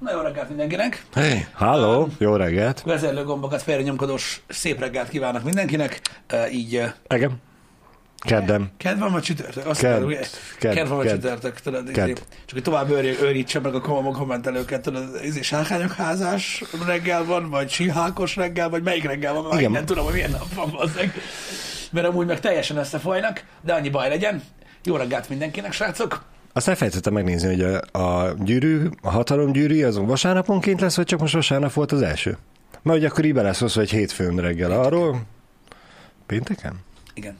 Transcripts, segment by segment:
Na jó reggelt mindenkinek! Hey, halló, jó reggelt. Vezérlőgombokat félrenyomkodós szép reggelt kívánok mindenkinek. Uh, így uh, Egem. Keddem. Kedv van vagy csütörtök? Azt mondod, ugye? Kedd. Kedv van vagy csütörtök, tudod? Kedd. izé. Csak hogy tovább őri- őrítse meg a kom- kommentelőket, tudod, ez is házás reggel van, vagy síhákos reggel, vagy melyik reggel van, Igen. nem tudom, hogy milyen nap van bazzeg. Mert amúgy meg teljesen összefolynak, de annyi baj legyen. Jó reggelt mindenkinek, srácok! Azt elfelejtettem megnézni, hogy a, a gyűrű, a hatalom gyűrű azon vasárnaponként lesz, vagy csak most vasárnap volt az első? Mert hogy akkor így lesz hozzá, hogy hétfőn reggel arról. Pénteken? Igen.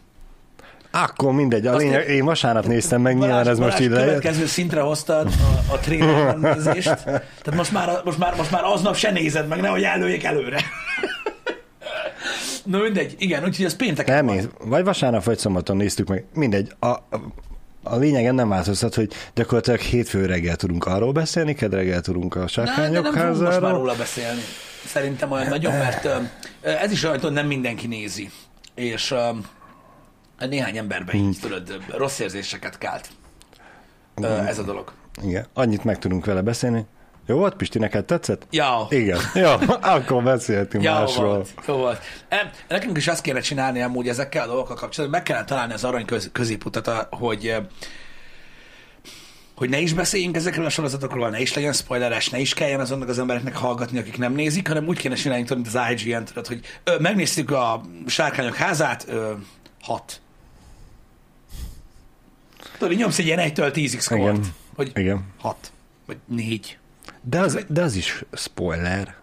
Akkor mindegy, a lényeg, én vasárnap néztem meg, nyilván Balázs, ez most Balázs így lejött. következő szintre hoztad a, a trailer nézést. Tehát most már, most, már, most már aznap se nézed meg, nehogy előjék előre. Na mindegy, igen, úgyhogy ez pénteken Nem, van. vagy vasárnap, vagy szombaton néztük meg. Mindegy. A, a, lényegen nem változtat, hogy gyakorlatilag hétfő reggel tudunk arról beszélni, kedd reggel tudunk a sárkányok nem fogunk most már házáról. róla beszélni. Szerintem olyan nagyon, mert ez is olyan, hogy nem mindenki nézi. És néhány emberben így, tudod, rossz érzéseket kált. Ö, ez a dolog. Igen, annyit meg tudunk vele beszélni. Jó volt, Pisti, neked tetszett? Ja, Igen. Jó, akkor beszéltünk Ja, másról. volt, jó volt. Em, Nekünk is azt kéne csinálni amúgy ezekkel a dolgokkal kapcsolatban, meg kellene találni az arany köz, középutat, hogy eh, hogy ne is beszéljünk ezekről a sorozatokról, ne is legyen spoileres, ne is kelljen azonnak az embereknek hallgatni, akik nem nézik, hanem úgy kéne csinálni, mint az IGN, tudod, hogy ö, megnéztük a Sárkányok házát, ö, hat. Tudod, nyomsz egy ilyen 1-től 10-ig szkort, Igen. hogy Igen. hat, vagy négy. De az, de az is spoiler.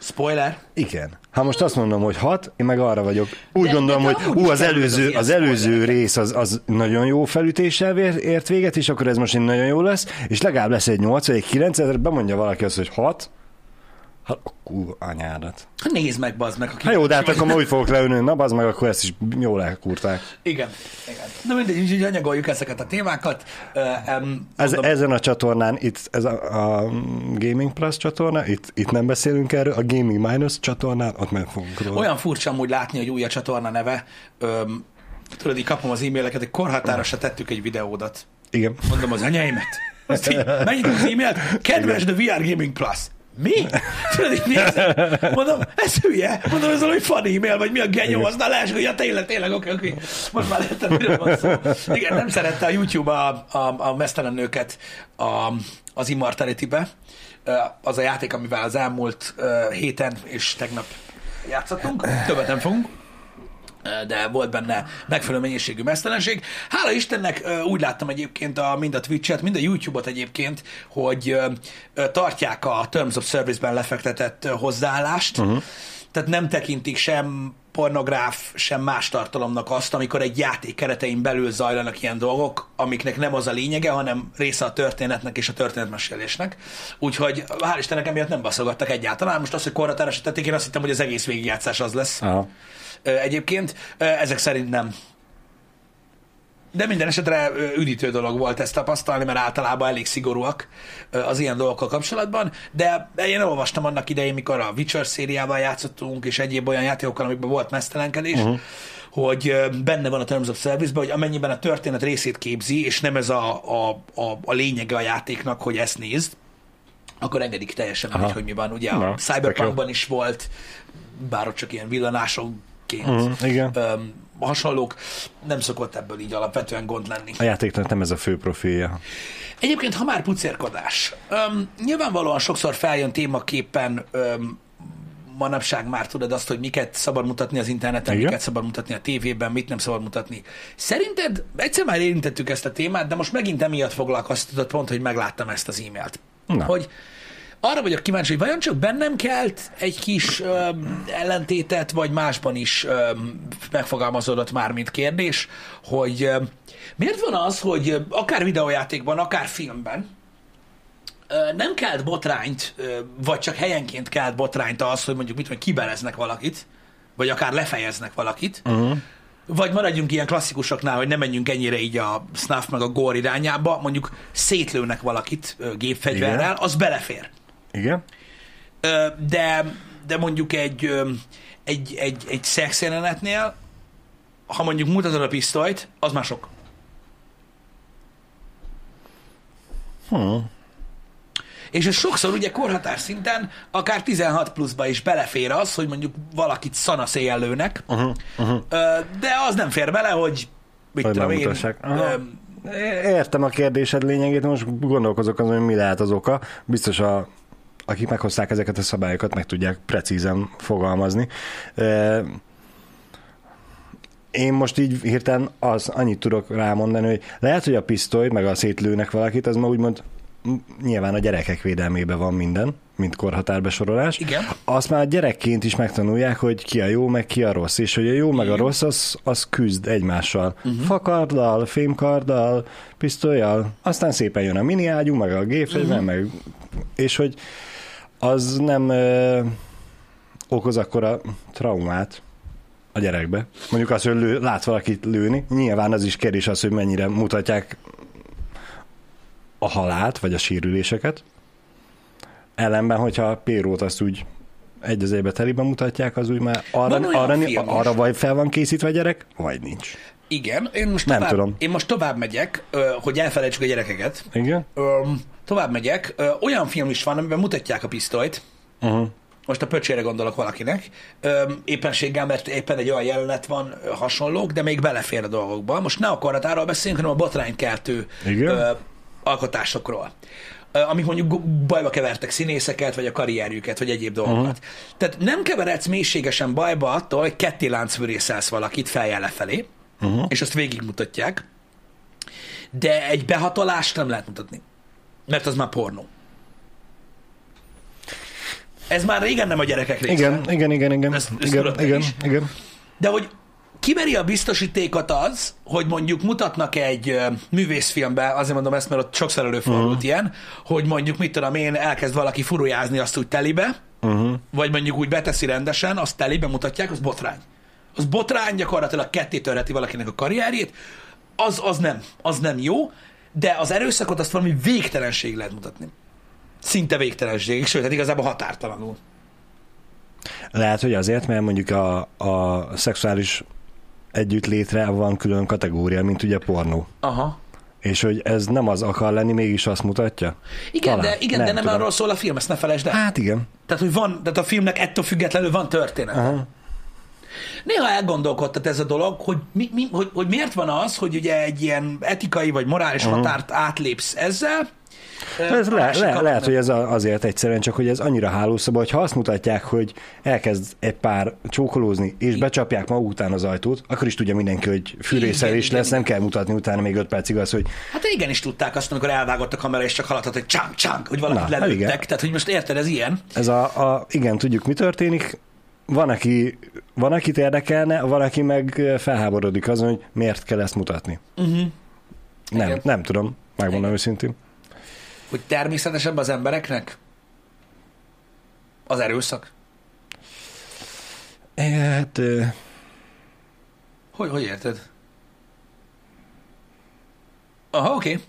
Spoiler. Igen. Ha most azt mondom, hogy hat, én meg arra vagyok. Úgy De- gondolom, de hogy ú, az az előző, ilyen az előző rész az, az nagyon jó felütéssel ért véget, és akkor ez most így nagyon jó lesz, és legalább lesz egy 8 vagy egy 9, ezért bemondja valaki azt, hogy 6, hát akkor anyádat. Hát nézd meg, bazd meg. Aki Hát jó, de hát akkor úgy fogok leülni, na az meg akkor ezt is jól elkúrták. Igen, igen. Na mindegy, úgyhogy anyagoljuk ezeket a témákat. Uh, um, Ez, ezen a csatornán, itt ez a, a Gaming Plus csatorna, itt, itt nem beszélünk erről, a Gaming Minus csatornán, ott meg fogunk róla. olyan furcsa amúgy látni, hogy új a csatorna neve. Um, tudod, így kapom az e-maileket, hogy korhatára se tettük egy videódat. Igen. Mondom az anyáimet. Azt így, az e-mailt, kedves The VR Gaming Plus. Mi? Tudod, így nézem. Mondom, ez hülye. Mondom, ez valami fan e-mail, vagy mi a genyó, aztán leesik, hogy ja, tényleg, tényleg, oké, oké. Most már értem, miről van szó. Igen, nem szerette a YouTube a, a, a mesztelen nőket a, az Immortality-be. Ö, Az a játék, amivel az elmúlt héten és tegnap játszottunk. Többet nem fogunk de volt benne megfelelő mennyiségű mesztelenség. Hála Istennek úgy láttam egyébként a, mind a Twitch-et, mind a YouTube-ot egyébként, hogy tartják a Terms of Service-ben lefektetett hozzáállást, uh-huh. tehát nem tekintik sem pornográf, sem más tartalomnak azt, amikor egy játék keretein belül zajlanak ilyen dolgok, amiknek nem az a lényege, hanem része a történetnek és a történetmesélésnek. Úgyhogy hál' Istennek emiatt nem baszogattak egyáltalán. Most az, hogy tették, én azt hittem, hogy az egész végigjátszás az lesz. Aha. Ö, Egyébként ezek szerint nem. De minden esetre üdítő dolog volt ezt tapasztalni, mert általában elég szigorúak az ilyen dolgokkal kapcsolatban, de én olvastam annak idején, mikor a Witcher szériával játszottunk, és egyéb olyan játékokkal, amikben volt mesztelenkedés, uh-huh. hogy benne van a Terms of Service-ben, hogy amennyiben a történet részét képzi, és nem ez a, a, a, a lényege a játéknak, hogy ezt nézd, akkor engedik teljesen mindegy, hogy mi van. Ugye Na, a Cyberpunkban is volt, bár ott csak ilyen villanásokként Mhm, igen. öm, hasonlók, nem szokott ebből így alapvetően gond lenni. A játéknak nem ez a fő profilja. Egyébként, ha már pucérkodás, öm, nyilvánvalóan sokszor feljön témaképpen öm, manapság már tudod azt, hogy miket szabad mutatni az interneten, Igen. miket szabad mutatni a tévében, mit nem szabad mutatni. Szerinted, egyszer már érintettük ezt a témát, de most megint emiatt foglalkoztatott pont, hogy megláttam ezt az e-mailt. Na. Hogy arra vagyok kíváncsi, hogy vajon csak bennem kelt egy kis öm, ellentétet, vagy másban is öm, megfogalmazódott már, mint kérdés, hogy öm, miért van az, hogy akár videójátékban, akár filmben nem kelt botrányt, vagy csak helyenként kelt botrányt az, hogy mondjuk mit tudom, kibereznek valakit, vagy akár lefejeznek valakit, uh-huh. vagy maradjunk ilyen klasszikusoknál, hogy nem menjünk ennyire így a snuff meg a gore irányába, mondjuk szétlőnek valakit gépfegyverrel, Igen. az belefér. Igen? De, de mondjuk egy, egy, egy, egy szexjelenetnél, ha mondjuk mutatod a pisztolyt, az már sok. Hm. És ez sokszor ugye korhatár szinten, akár 16 pluszba is belefér az, hogy mondjuk valakit szanaszéjjel lőnek, uh-huh, uh-huh. de az nem fér bele, hogy mit Hogy tudom én, Értem a kérdésed lényegét, most gondolkozok azon, hogy mi lehet az oka. Biztos a, akik meghozták ezeket a szabályokat, meg tudják precízen fogalmazni. Én most így hirtelen az annyit tudok rámondani, hogy lehet, hogy a pisztoly, meg a szétlőnek valakit, az ma úgymond nyilván a gyerekek védelmébe van minden, mint korhatárbesorolás. Igen. Azt már gyerekként is megtanulják, hogy ki a jó, meg ki a rossz, és hogy a jó, meg a rossz, az, az küzd egymással. Uh-huh. Fakarddal, fémkarddal, pisztolyjal, aztán szépen jön a mini ágyú, meg a gépfegyver, uh-huh. meg, és hogy az nem ö, okoz akkora traumát a gyerekbe. Mondjuk az, hogy lő, lát valakit lőni, nyilván az is kérdés az, hogy mennyire mutatják a halált, vagy a sérüléseket. Ellenben, hogyha a pérót azt úgy egy az egybe teliben mutatják, az úgy már arra, arra, is. arra vagy fel van készítve a gyerek, vagy nincs. Igen, én most Nem tovább, tudom. Én most tovább megyek, hogy elfelejtsük a gyerekeket. Igen? Ö, tovább megyek. Olyan film is van, amiben mutatják a pisztolyt. Uh-huh. Most a pöcsére gondolok valakinek. Ö, éppenséggel, mert éppen egy olyan jelenet van ö, hasonlók, de még belefér a dolgokba. Most ne a korhatáról beszéljünk, hanem a botránykeltő Igen? ö, alkotásokról. Ö, amik mondjuk bajba kevertek színészeket, vagy a karrierjüket, vagy egyéb dolgokat. Uh-huh. Tehát nem keveredsz mélységesen bajba attól, hogy ketté láncfűrészelsz valakit feljel lefelé, uh-huh. és azt végigmutatják, de egy behatolást nem lehet mutatni. Mert az már pornó. Ez már régen nem a gyerekek része. Igen, igen, igen, igen. Ezt- ezt igen, igen, is. igen. De hogy kiveri a biztosítékot az, hogy mondjuk mutatnak egy ö, művészfilmbe, azért mondom ezt, mert ott sokszor előfordult uh-huh. ilyen, hogy mondjuk, mit tudom én, elkezd valaki furujázni azt úgy telibe, uh-huh. vagy mondjuk úgy beteszi rendesen, azt telibe mutatják, az botrány. Az botrány gyakorlatilag ketté törheti valakinek a karrierjét, az, az nem, az nem jó, de az erőszakot azt valami végtelenség lehet mutatni. Szinte végtelenség, sőt, hát igazából határtalanul. Lehet, hogy azért, mert mondjuk a, a szexuális együttlétre van külön kategória, mint ugye pornó. Aha. És hogy ez nem az akar lenni, mégis azt mutatja? Igen, Talán. de, igen, nem de nem tudom. arról szól a film, ezt ne felejtsd el. Hát igen. Tehát, hogy van, tehát a filmnek ettől függetlenül van történet. Aha. Néha elgondolkodtat ez a dolog, hogy, mi, mi, hogy, hogy miért van az, hogy ugye egy ilyen etikai vagy morális uh-huh. határt átlépsz ezzel. Ez a le, le, lehet, hogy ez azért egyszerűen csak, hogy ez annyira hálószoba, hogy ha azt mutatják, hogy elkezd egy pár csókolózni, és becsapják maguk után az ajtót, akkor is tudja mindenki, hogy fűrészelés Igen, lesz, igen. nem kell mutatni utána még öt percig az, hogy Hát régen is tudták azt, amikor elvágott a kamera, és csak haladhat, hogy csánk, csánk, hogy valakit Na, hát lelőttek. igen. Tehát, hogy most érted, ez ilyen. ez a, a igen, tudjuk, mi történik, van, aki, van, akit érdekelne, van, aki meg felháborodik azon, hogy miért kell ezt mutatni. Uh-huh. Nem, Igen. nem tudom, megmondom őszintén. Hogy természetesebb az embereknek az erőszak. Hát, Hogy, hogy érted? Aha, oké. Okay.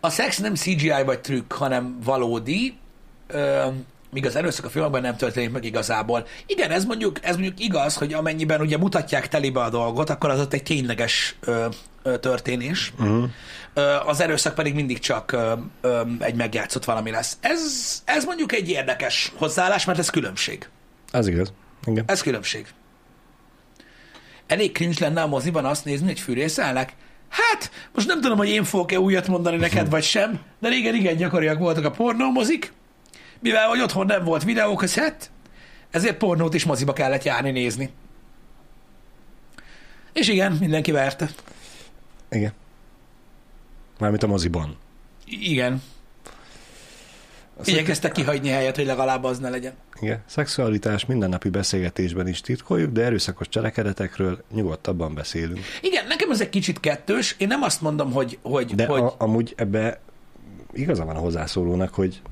A szex nem CGI vagy trükk, hanem valódi, ö, míg az erőszak a filmekben nem történik meg igazából. Igen, ez mondjuk, ez mondjuk igaz, hogy amennyiben ugye mutatják telibe a dolgot, akkor az ott egy tényleges ö, ö, történés. Uh-huh. Ö, az erőszak pedig mindig csak ö, ö, egy megjátszott valami lesz. Ez, ez mondjuk egy érdekes hozzáállás, mert ez különbség. az igaz. Igen. Ez különbség. Elég cringe lenne a moziban azt nézni, hogy fűrészelnek? Hát, most nem tudom, hogy én fogok-e újat mondani neked, vagy sem, de régen igen gyakoriak voltak a pornómozik, mivel hogy otthon nem volt videókasszett, ezért pornót is moziba kellett járni nézni. És igen, mindenki verte. Igen. Mármint a moziban. Igen. Igyekeztek kihagyni helyet, hogy legalább az ne legyen. Igen. Szexualitás mindennapi beszélgetésben is titkoljuk, de erőszakos cselekedetekről nyugodtabban beszélünk. Igen, nekem ez egy kicsit kettős. Én nem azt mondom, hogy... hogy, De hogy... a, amúgy ebbe igaza van a hozzászólónak, hogy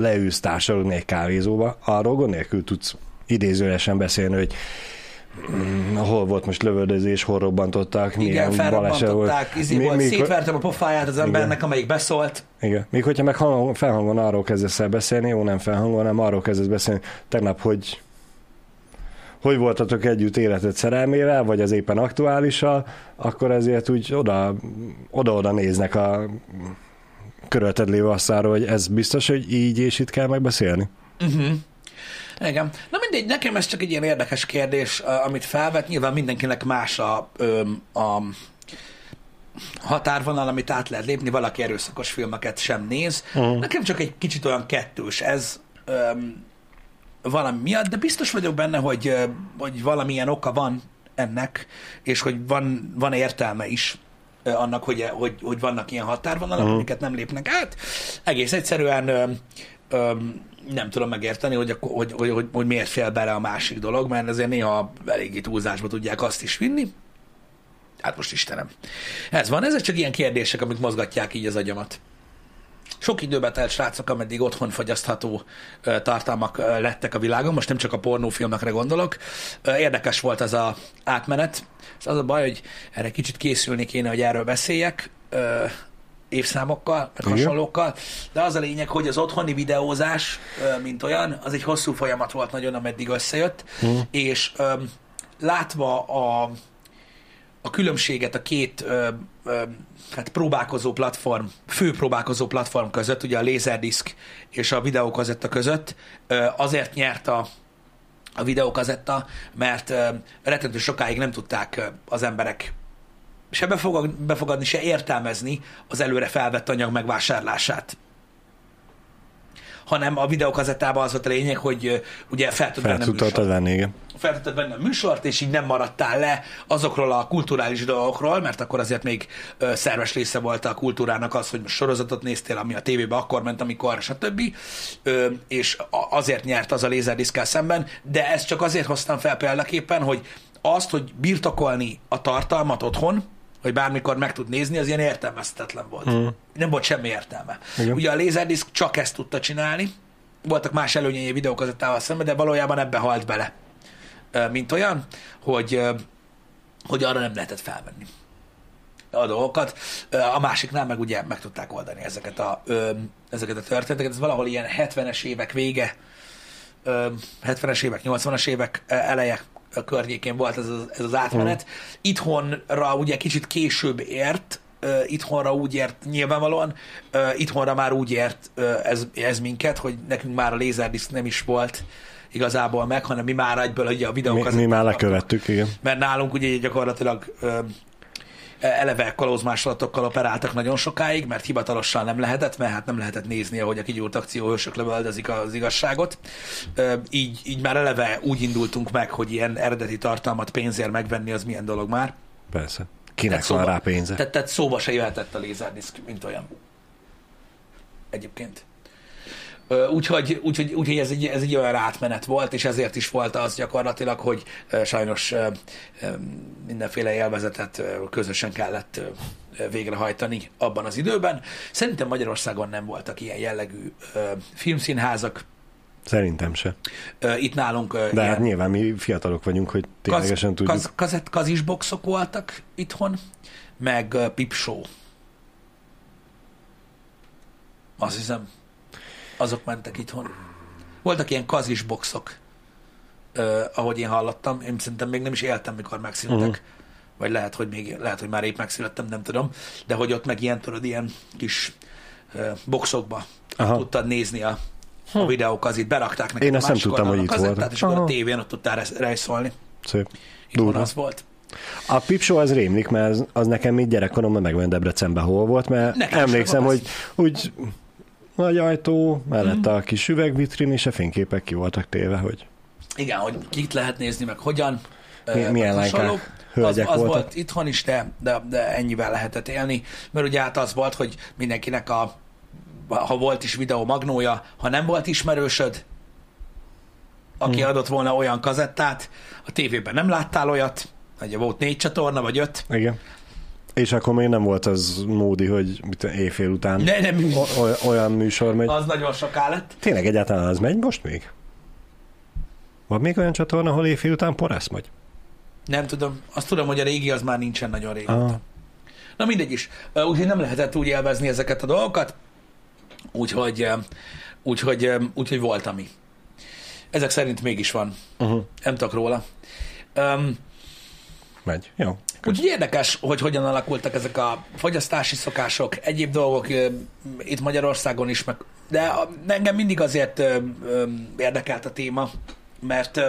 leülsz társadalni egy kávézóba, arról gond nélkül tudsz idézőesen beszélni, hogy mm, hol volt most lövöldözés, hol robbantották, Igen, milyen baleset felrobbantották, izé Mi- volt, mikor- szétvertem a pofáját az embernek, amelyik beszólt. Igen. Még hogyha meg hangon, felhangon arról kezdesz el beszélni, jó nem felhangon, hanem arról kezdesz beszélni, tegnap, hogy hogy voltatok együtt életed szerelmével, vagy az éppen aktuálissal, akkor ezért úgy oda, oda-oda néznek a körülted lévő asszáról, hogy ez biztos, hogy így és itt kell megbeszélni? Uh-huh. Igen. Na mindegy, nekem ez csak egy ilyen érdekes kérdés, amit felvet. Nyilván mindenkinek más a, a határvonal, amit át lehet lépni, valaki erőszakos filmeket sem néz. Uh-huh. Nekem csak egy kicsit olyan kettős ez um, valami miatt, de biztos vagyok benne, hogy, hogy valamilyen oka van ennek, és hogy van, van értelme is annak, hogy, hogy, hogy vannak ilyen határvonalak, uh-huh. amiket nem lépnek át. Egész egyszerűen ö, ö, nem tudom megérteni, hogy, hogy, hogy, hogy, hogy miért fél bele a másik dolog, mert azért néha eléggé túlzásba tudják azt is vinni. Hát most Istenem. Ez van, ezek csak ilyen kérdések, amik mozgatják így az agyamat. Sok időbe telt srácok, ameddig otthon fogyasztható tartalmak lettek a világon, most nem csak a pornófilmekre gondolok. Érdekes volt az a átmenet. Az a baj, hogy erre kicsit készülni kéne, hogy erről beszéljek évszámokkal, meg hasonlókkal, de az a lényeg, hogy az otthoni videózás, mint olyan, az egy hosszú folyamat volt nagyon, ameddig összejött, mm. és látva a, a különbséget a két hát próbálkozó platform, fő próbálkozó platform között, ugye a Laserdisc és a videókazetta között, azért nyert a, a videókazetta, mert rettentő sokáig nem tudták az emberek se befogadni, se értelmezni az előre felvett anyag megvásárlását hanem a videókazettában az volt a lényeg, hogy ugye fel tudod venni a venni, igen. Fel tudtad venni a műsort, és így nem maradtál le azokról a kulturális dolgokról, mert akkor azért még szerves része volt a kultúrának az, hogy sorozatot néztél, ami a tévébe akkor ment, amikor, stb. És azért nyert az a lézerdiszkkel szemben, de ezt csak azért hoztam fel példaképpen, hogy azt, hogy birtokolni a tartalmat otthon, hogy bármikor meg tud nézni, az ilyen értelmezhetetlen volt. Mm. Nem volt semmi értelme. Igen. Ugye a Laserdisc csak ezt tudta csinálni, voltak más előnyei videókazettával szemben, de valójában ebbe halt bele. Mint olyan, hogy, hogy arra nem lehetett felvenni a dolgokat. A másiknál meg ugye meg tudták oldani ezeket a, ezeket a történeteket. Ez valahol ilyen 70-es évek vége, 70-es évek, 80-as évek eleje környékén volt ez az, ez az átmenet. Mm. Itthonra ugye kicsit később ért, uh, itthonra úgy ért nyilvánvalóan, uh, itthonra már úgy ért uh, ez, ez minket, hogy nekünk már a lézerdisk nem is volt igazából meg, hanem mi már egyből ugye a videókat. Mi, mi már lekövettük, igen. Mert nálunk ugye gyakorlatilag uh, eleve kalózmásolatokkal operáltak nagyon sokáig, mert hivatalosan nem lehetett, mert hát nem lehetett nézni, ahogy a kigyúrt akcióhősök lövöldözik az igazságot. Így, így már eleve úgy indultunk meg, hogy ilyen eredeti tartalmat pénzért megvenni, az milyen dolog már. Persze. Kinek tehát van rá pénze? Tehát, tehát szóba se jöhetett a lézerdisk, mint olyan. Egyébként. Úgyhogy, úgyhogy, úgyhogy ez, egy, ez egy olyan átmenet volt, és ezért is volt az gyakorlatilag, hogy sajnos mindenféle élvezetet közösen kellett végrehajtani abban az időben. Szerintem Magyarországon nem voltak ilyen jellegű filmszínházak, Szerintem se. Itt nálunk... De ilyen... hát nyilván mi fiatalok vagyunk, hogy ténylegesen kaz, tudjuk. Kaz, kazett, kazisboxok voltak itthon, meg pipshow. Azt hiszem azok mentek itthon. Voltak ilyen kazis boxok, uh, ahogy én hallottam. Én szerintem még nem is éltem, mikor megszülettek. Uh-huh. Vagy lehet, hogy még, lehet, hogy már épp megszülettem, nem tudom. De hogy ott meg ilyen, tudod, ilyen kis uh, boxokba Aha. tudtad nézni a, a hm. videókat, itt berakták nekem Én ezt nem tudtam, hogy itt volt. És akkor a tévén ott tudtál rejszolni. Szép. Itt az volt. A Pipsó az rémlik, mert az, az nekem így gyerekkoromban megvan Debrecenben hol volt, mert nekem emlékszem, hogy úgy nagy ajtó, mellett mm. a kis üvegvitrin, és a fényképek ki voltak téve, hogy... Igen, hogy kit lehet nézni, meg hogyan. Mi, milyen lánykák, az, az volt itthon is, de, de, de ennyivel lehetett élni, mert ugye hát az volt, hogy mindenkinek a ha volt is videó magnója, ha nem volt ismerősöd, aki hmm. adott volna olyan kazettát, a tévében nem láttál olyat, ugye volt négy csatorna, vagy öt. Igen. És akkor még nem volt az módi, hogy mit, éjfél után ne, nem. O- olyan műsor megy. Az nagyon soká lett. Tényleg egyáltalán az megy most még? Van még olyan csatorna, ahol éjfél után porász megy? Nem tudom. Azt tudom, hogy a régi az már nincsen nagyon régóta. Ah. Na mindegy is. Úgyhogy nem lehetett úgy élvezni ezeket a dolgokat. Úgyhogy, úgyhogy, úgyhogy volt ami. Ezek szerint mégis van. Uh-huh. Nem tudok róla. Um, Megy. Jó. Úgyhogy érdekes, hogy hogyan alakultak ezek a fogyasztási szokások, egyéb dolgok itt Magyarországon is, meg, de engem mindig azért érdekelt a téma, mert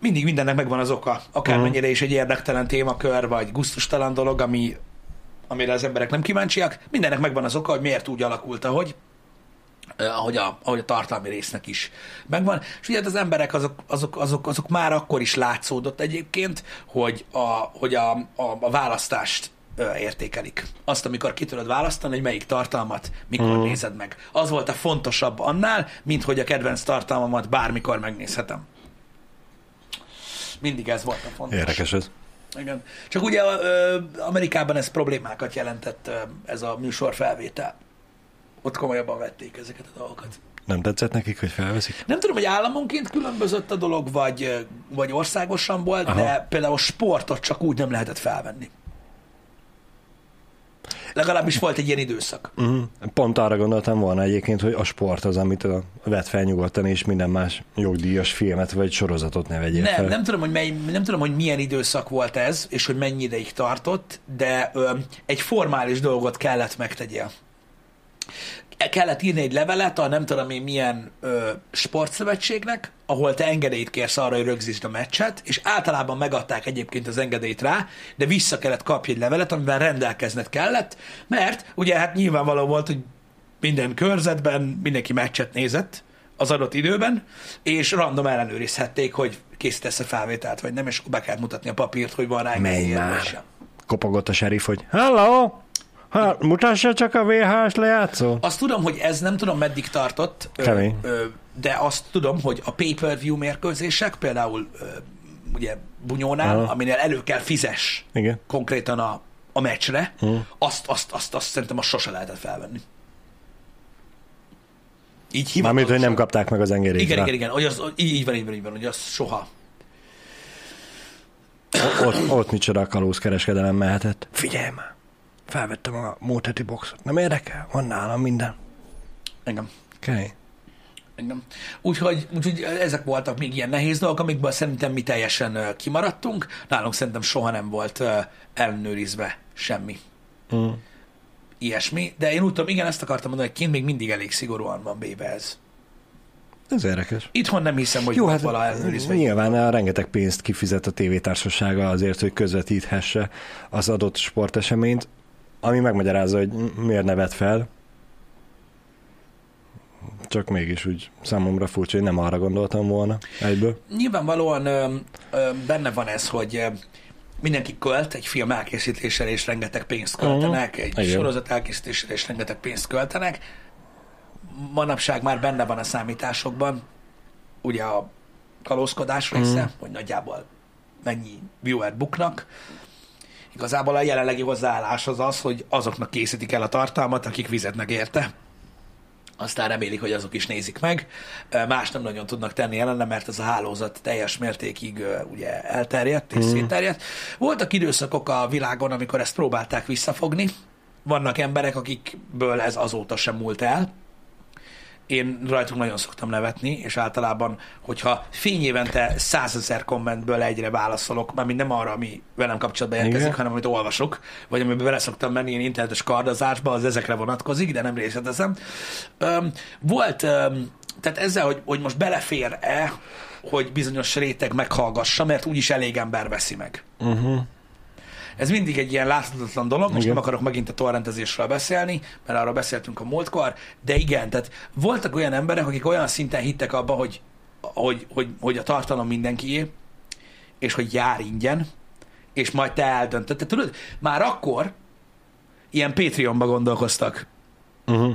mindig mindennek megvan az oka, akármennyire is egy érdektelen témakör, vagy gusztustalan dolog, ami, amire az emberek nem kíváncsiak, mindennek megvan az oka, hogy miért úgy alakult, ahogy, ahogy a, ahogy a tartalmi résznek is megvan. És ugye hát az emberek azok, azok, azok, azok már akkor is látszódott egyébként, hogy a, hogy a, a, a választást értékelik. Azt, amikor ki tudod választani, hogy melyik tartalmat mikor mm. nézed meg. Az volt a fontosabb annál, mint hogy a kedvenc tartalmamat bármikor megnézhetem. Mindig ez volt a fontos. Érdekes ez. Igen. Csak ugye Amerikában ez problémákat jelentett ez a műsor felvétel. Ott komolyabban vették ezeket a dolgokat. Nem tetszett nekik, hogy felveszik? Nem tudom, hogy államonként különbözött a dolog, vagy, vagy országosan volt, Aha. Aha. de például a sportot csak úgy nem lehetett felvenni. Legalábbis volt egy ilyen időszak. Uh-huh. Pont arra gondoltam volna egyébként, hogy a sport az, amit a vett fel nyugodtan, és minden más jogdíjas filmet vagy sorozatot ne vegyél Nem, fel. nem tudom, hogy mely, nem tudom, hogy milyen időszak volt ez, és hogy mennyi ideig tartott, de ö, egy formális dolgot kellett megtegyél. Kellett írni egy levelet a nem tudom én milyen ö, sportszövetségnek, ahol te engedélyt kérsz arra, hogy rögzítsd a meccset, és általában megadták egyébként az engedélyt rá, de vissza kellett kapni egy levelet, amivel rendelkezned kellett, mert ugye hát nyilvánvaló volt, hogy minden körzetben mindenki meccset nézett az adott időben, és random ellenőrizhették, hogy készítesz a felvételt, vagy nem, és akkor be kell mutatni a papírt, hogy van rá sem. Kopogott a serif, hogy Hello! Ha, mutassa csak a VHS lejátszó. Azt tudom, hogy ez nem tudom meddig tartott, ö, Kemény. ö, de azt tudom, hogy a pay-per-view mérkőzések, például ö, ugye Bunyónál, Aha. aminél elő kell fizes Igen. konkrétan a, a meccsre, Hmm. azt, azt, azt, azt szerintem azt sose lehetett felvenni. Így Mármint, hogy nem kapták meg az engedélyt Igen, rá. igen, igen, hogy az, így, így van, így van, így van, hogy az soha. Ott, ott micsoda kalózkereskedelem mehetett. Figyelj már! Felvettem a múlt heti boxot. Nem érdekel? Van nálam minden. Engem. Okay. Engem. Úgyhogy, úgyhogy ezek voltak még ilyen nehéz dolgok, amikből szerintem mi teljesen kimaradtunk. Nálunk szerintem soha nem volt ellenőrizve semmi Mm. ilyesmi. De én úgy tudom, igen, ezt akartam mondani, hogy kint még mindig elég szigorúan van bébe ez. Ez érdekes. Itthon nem hiszem, hogy Jó, hát vala ellenőrizve. nyilván a rengeteg pénzt kifizet a tévétársasága azért, hogy közvetíthesse az adott sporteseményt, ami megmagyarázza, hogy miért nevet fel. Csak mégis úgy számomra furcsa, hogy nem arra gondoltam volna egyből. Nyilvánvalóan ö, ö, benne van ez, hogy ö, mindenki költ egy film elkészítésére, és rengeteg pénzt költenek, egy Igen. sorozat elkészítésére, és rengeteg pénzt költenek. Manapság már benne van a számításokban, ugye a kalózkodás része, Mhm. hogy nagyjából mennyi viewer buknak. Igazából a jelenlegi hozzáállás az az, hogy azoknak készítik el a tartalmat, akik fizetnek érte. Aztán remélik, hogy azok is nézik meg. Más nem nagyon tudnak tenni ellene, mert ez a hálózat teljes mértékig ugye elterjedt és szétterjedt. Voltak időszakok a világon, amikor ezt próbálták visszafogni. Vannak emberek, akikből ez azóta sem múlt el. Én rajtunk nagyon szoktam nevetni, és általában, hogyha fényévente százezer kommentből egyre válaszolok, mármint nem arra, ami velem kapcsolatban érkezik, hanem amit olvasok, vagy amiben bele szoktam menni ilyen internetes kardozásba, az ezekre vonatkozik, de nem részletezem. Öm, volt, öm, tehát ezzel, hogy, hogy most belefér-e, hogy bizonyos réteg meghallgassa, mert úgyis elég ember veszi meg. Uh-huh. Ez mindig egy ilyen láthatatlan dolog, most Igen. nem akarok megint a torrentezésről beszélni, mert arról beszéltünk a múltkor, de igen, tehát voltak olyan emberek, akik olyan szinten hittek abba, hogy, hogy, hogy, hogy a tartalom mindenkié, és hogy jár ingyen, és majd te eldöntöd. Tehát tudod, már akkor ilyen Patreonba gondolkoztak, Uh-huh.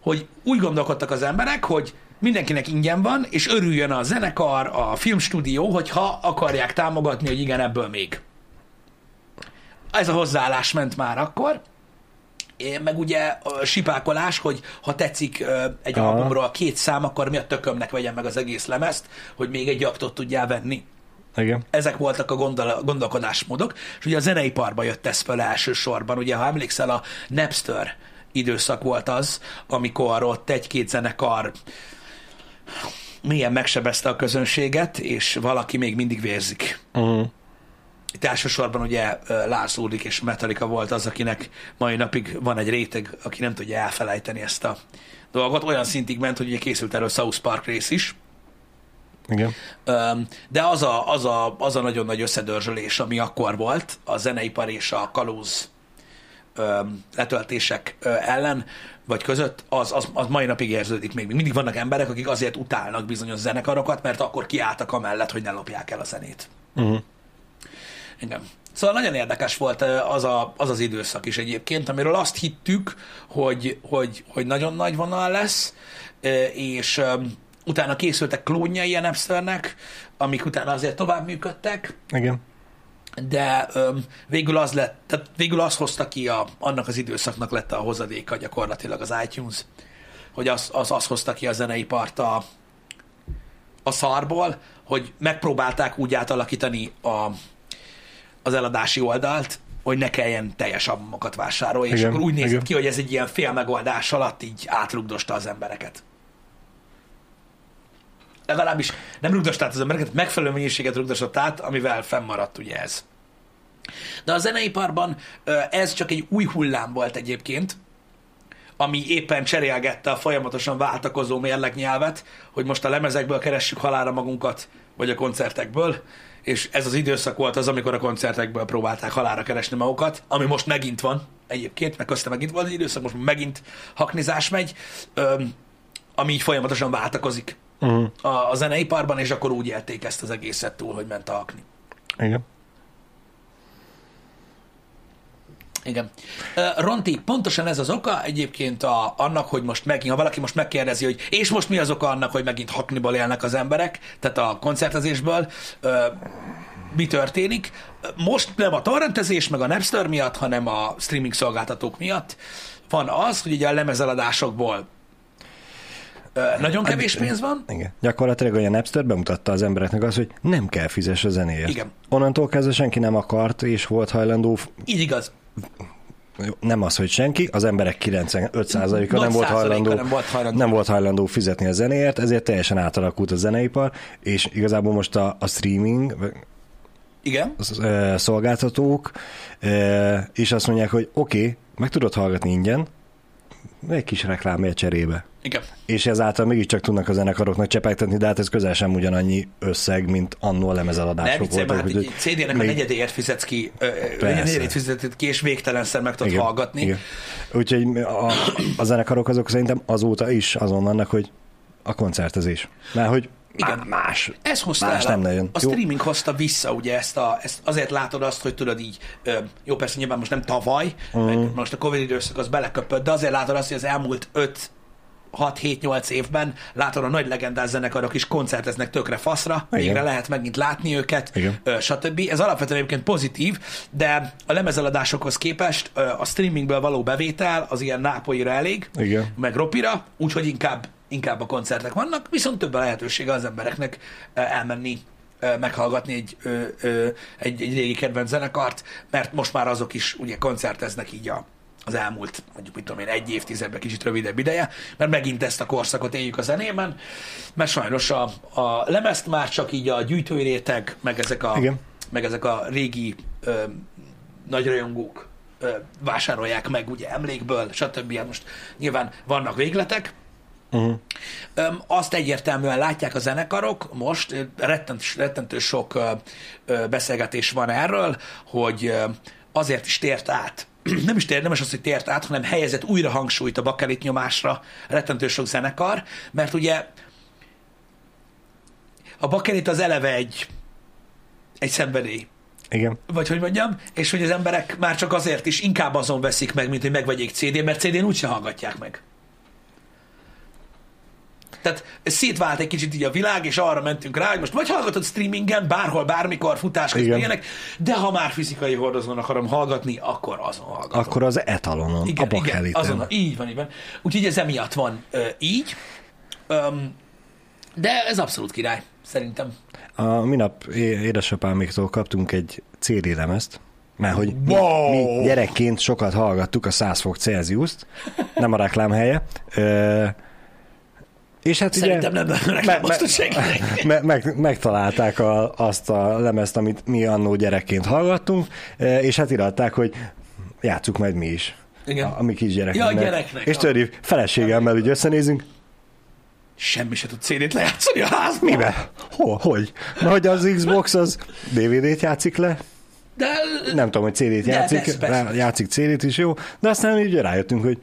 hogy úgy gondolkodtak az emberek, hogy mindenkinek ingyen van, és örüljön a zenekar, a filmstúdió, hogyha akarják támogatni, hogy igen, ebből még. Ez a hozzáállás ment már akkor. É, meg ugye a sipákolás, hogy ha tetszik egy Aha. albumról két szám, akkor mi a tökömnek vegyem meg az egész lemezt, hogy még egy aktot tudjál venni. Igen. Ezek voltak a gondol- gondolkodásmódok, és ugye a zeneiparba jött ez föl elsősorban. Ugye, ha emlékszel, a Napster időszak volt az, amikor ott egy-két zenekar milyen megsebezte a közönséget, és valaki még mindig vérzik. Uh-huh. Itt elsősorban ugye Lars Ulrich és Metallica volt az, akinek mai napig van egy réteg, aki nem tudja elfelejteni ezt a dolgot. Olyan szintig ment, hogy ugye készült erről South Park rész is, Igen. De az a, az, a, az a nagyon nagy összedörzsölés, ami akkor volt a zeneipar és a kalóz letöltések ellen, vagy között, az, az, az mai napig érződik még. Mindig vannak emberek, akik azért utálnak bizonyos zenekarokat, mert akkor kiálltak amellett, hogy ne lopják el a zenét. Uh-huh. Igen. Szóval nagyon érdekes volt az, a, az az időszak is egyébként, amiről azt hittük, hogy, hogy, hogy nagyon nagy vonal lesz, és utána készültek klónjai a Napsternek, amik utána azért tovább működtek, Igen. de öm, végül az lett, tehát végül az hozta ki a, annak az időszaknak lett a hozadéka gyakorlatilag az iTunes, hogy az, az, az hozta ki a zeneipart a, a szarból, hogy megpróbálták úgy átalakítani a, az eladási oldalt, hogy ne kelljen teljes albumokat vásárolni, és akkor úgy nézett igen. ki, hogy ez egy ilyen fél megoldás alatt így átrugdosta az embereket. Legalábbis nem rugdosta át az embereket, megfelelő mennyiséget rugdosott át, amivel fennmaradt ugye ez. De a zeneiparban ez csak egy új hullám volt egyébként, ami éppen cserélgette a folyamatosan váltakozó mérlegnyelvet, hogy most a lemezekből keressük halára magunkat, vagy a koncertekből, és ez az időszak volt az, amikor a koncertekből próbálták halára keresni magukat, ami most megint van egyébként, meg köztem megint volt egy időszak, most megint haknizás megy, öm, ami így folyamatosan váltakozik Uh-huh. a, a zeneiparban, és akkor úgy élték ezt az egészet túl, hogy ment a hakni. Igen. Igen. Ronti, pontosan ez az oka egyébként a, annak, hogy most megint, ha valaki most megkérdezi, hogy és most mi az oka annak, hogy megint hakniból élnek az emberek, tehát a koncertezésből, mi történik. Most nem a torrentezés, meg a Napster miatt, hanem a streaming szolgáltatók miatt van az, hogy ugye a lemezeladásokból nagyon kevés pénz van, Igen. Gyakorlatilag olyan Napster bemutatta az embereknek azt, hogy nem kell fizes a zenéért. Igen. Onnantól kezdve senki nem akart és volt hajlandó, így igaz. Nem az, hogy senki, az emberek 95%-a Nagy nem volt, hajlandó, nem volt hajlandó. nem volt hajlandó fizetni a zenéért, ezért teljesen átalakult a zeneipar, és igazából most a, a streaming Igen. szolgáltatók is azt mondják, hogy oké, okay, meg tudod hallgatni ingyen, egy kis reklámért cserébe. Igen. És ezáltal mégiscsak tudnak a zenekaroknak csepegtetni, de hát ez közel sem ugyanannyi összeg, mint annó a lemezeladások Nem viccelj, hát voltak. egy CD-nek a még- negyedéért fizetsz ki, negyedéért fizeted ki, és végtelenszer meg tudod Igen, hallgatni. Igen. Úgyhogy a, a zenekarok azok szerintem azóta is azon vannak, hogy a koncertezés. Mert hogy Igen. Más. Ez hozta Más el, nem nagyon. a Jó. streaming hozta vissza ugye ezt, a, ezt azért látod azt, hogy tudod így, jó persze nyilván most nem tavaly, mm. meg most a Covid időszak az beleköpött, de azért látod azt, hogy az elmúlt 5 6-7-8 évben látod a nagy legendás zenekarok is koncerteznek tökre faszra, Igen. végre lehet megint látni őket, Igen. stb. Ez alapvetően egyébként pozitív, de a lemezeladásokhoz képest a streamingből való bevétel az ilyen nápolyira elég, Igen. meg ropira, úgyhogy inkább, inkább a koncertek vannak, viszont több a lehetősége az embereknek elmenni meghallgatni egy, ö, ö, egy, egy régi kedvenc zenekart, mert most már azok is ugye koncerteznek így a, az elmúlt, mondjuk mit tudom én, egy évtizedben kicsit rövidebb ideje, mert megint ezt a korszakot éljük a zenében, mert sajnos a, a lemezt már csak így a gyűjtői réteg, meg ezek a, Igen. meg ezek a régi ö, nagyrajongók ö, vásárolják meg ugye emlékből, stb. Hát most nyilván vannak végletek, Uh-huh. Öm, azt egyértelműen látják a zenekarok, most rettent, rettentő sok ö, ö, beszélgetés van erről, hogy ö, azért is tért át, nem is tért, nem is az, hogy tért át, hanem helyezett újra hangsúlyt a bakelit nyomásra rettentő sok zenekar, mert ugye a bakelit az eleve egy, egy szenvedély Igen. vagy hogy mondjam, és hogy az emberek már csak azért is inkább azon veszik meg, mint hogy megvegyék CD-n, mert CD-n úgyse hallgatják meg. Tehát szétvált egy kicsit így a világ, és arra mentünk rá, hogy most vagy hallgatod streamingen, bárhol, bármikor, futás közben ilyenek, de ha már fizikai hordozón akarom hallgatni, akkor azon hallgatom. Akkor az etalonon, igen, a igen, azon, így van, így van. Úgyhogy ez emiatt van ö, így. Öm, de ez abszolút király, szerintem. A minap é- édesapáméktól kaptunk egy CD lemezt, mert hogy mi, Wow! mi gyerekként sokat hallgattuk a 100 fok Celsius-t, nem a reklám helye, ö, És hát Szerintem ugye, nem nem me- me- senkinek. me- meg, megtalálták a, azt a lemezt, amit mi annó gyerekként hallgattunk, e, és hát iratták, hogy játsszuk majd mi is. Igen. A, a mi kisgyereknek. Ja, a gyereknek, És törjük, feleségemmel úgy összenézünk, Semmi se tud CD-t lejátszani a házban. mibe? Hol, hogy? Na, hogy az Xbox az DVD-t játszik le, De nem tudom, hogy CD-t De, játszik, rá- játszik CD-t is jó, de aztán így rájöttünk, hogy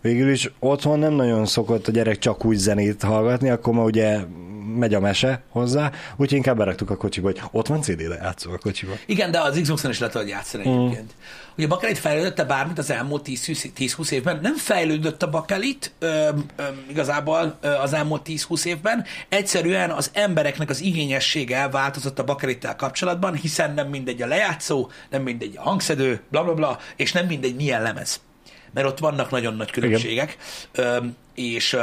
végül is otthon nem nagyon szokott a gyerek csak úgy zenét hallgatni, akkor ma ugye megy a mese hozzá, úgyhogy inkább beraktuk a kocsiba, hogy ott van CD lejátszó a kocsiba. Igen, de az Xbox-on is le tudod játszani Mm. egyébként. Ugye a Bakelit fejlődött bármit az elmúlt 10 10-20 évben? Nem fejlődött a Bakelit ö, ö, igazából ö, az elmúlt 10-20 évben. Egyszerűen az embereknek az igényessége változott a Bakelittel kapcsolatban, hiszen nem mindegy a lejátszó, nem mindegy a hangszedő, bla bla bla, és nem mindegy milyen lemez. Mert ott vannak nagyon nagy különbségek, ö, és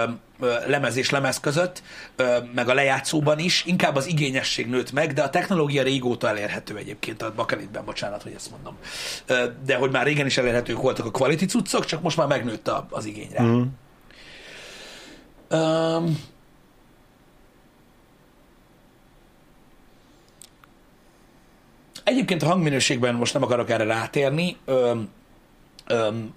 lemez és lemez között, meg a lejátszóban is, inkább az igényesség nőtt meg, de a technológia régóta elérhető egyébként a bakelitben, bocsánat, hogy ezt mondom. De hogy már régen is elérhetők voltak a quality cuccok, csak most már megnőtt a- az igény rá. Mm. Um, Egyébként a hangminőségben most nem akarok erre rátérni, öm,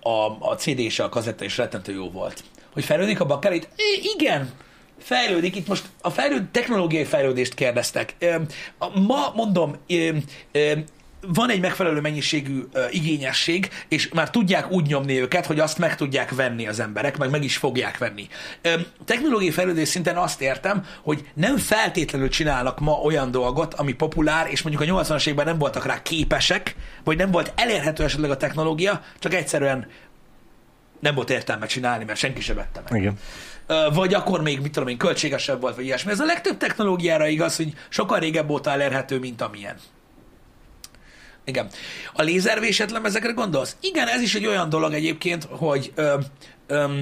a, a CD és a kazetta is rettentő jó volt. Hogy fejlődik a bakelit? Igen, fejlődik. Itt most a fejlőd, technológiai fejlődést kérdeztek. Ma mondom, van egy megfelelő mennyiségű ö, igényesség, és már tudják úgy nyomni őket, hogy azt meg tudják venni az emberek, meg meg is fogják venni. Ö, technológiai fejlődés szinten azt értem, hogy nem feltétlenül csinálnak ma olyan dolgot, ami populár, és mondjuk a 80-as években nem voltak rá képesek, vagy nem volt elérhető esetleg a technológia, csak egyszerűen nem volt értelme csinálni, mert senki se vette meg. Igen. Vagy akkor még, mit tudom én, költségesebb volt, vagy ilyesmi. Ez a legtöbb technológiára igaz, hogy sokkal régebb óta elérhető, mint amilyen. Igen. A lézervésett lemezekre gondolsz? Igen, ez is egy olyan dolog egyébként, hogy ö, ö,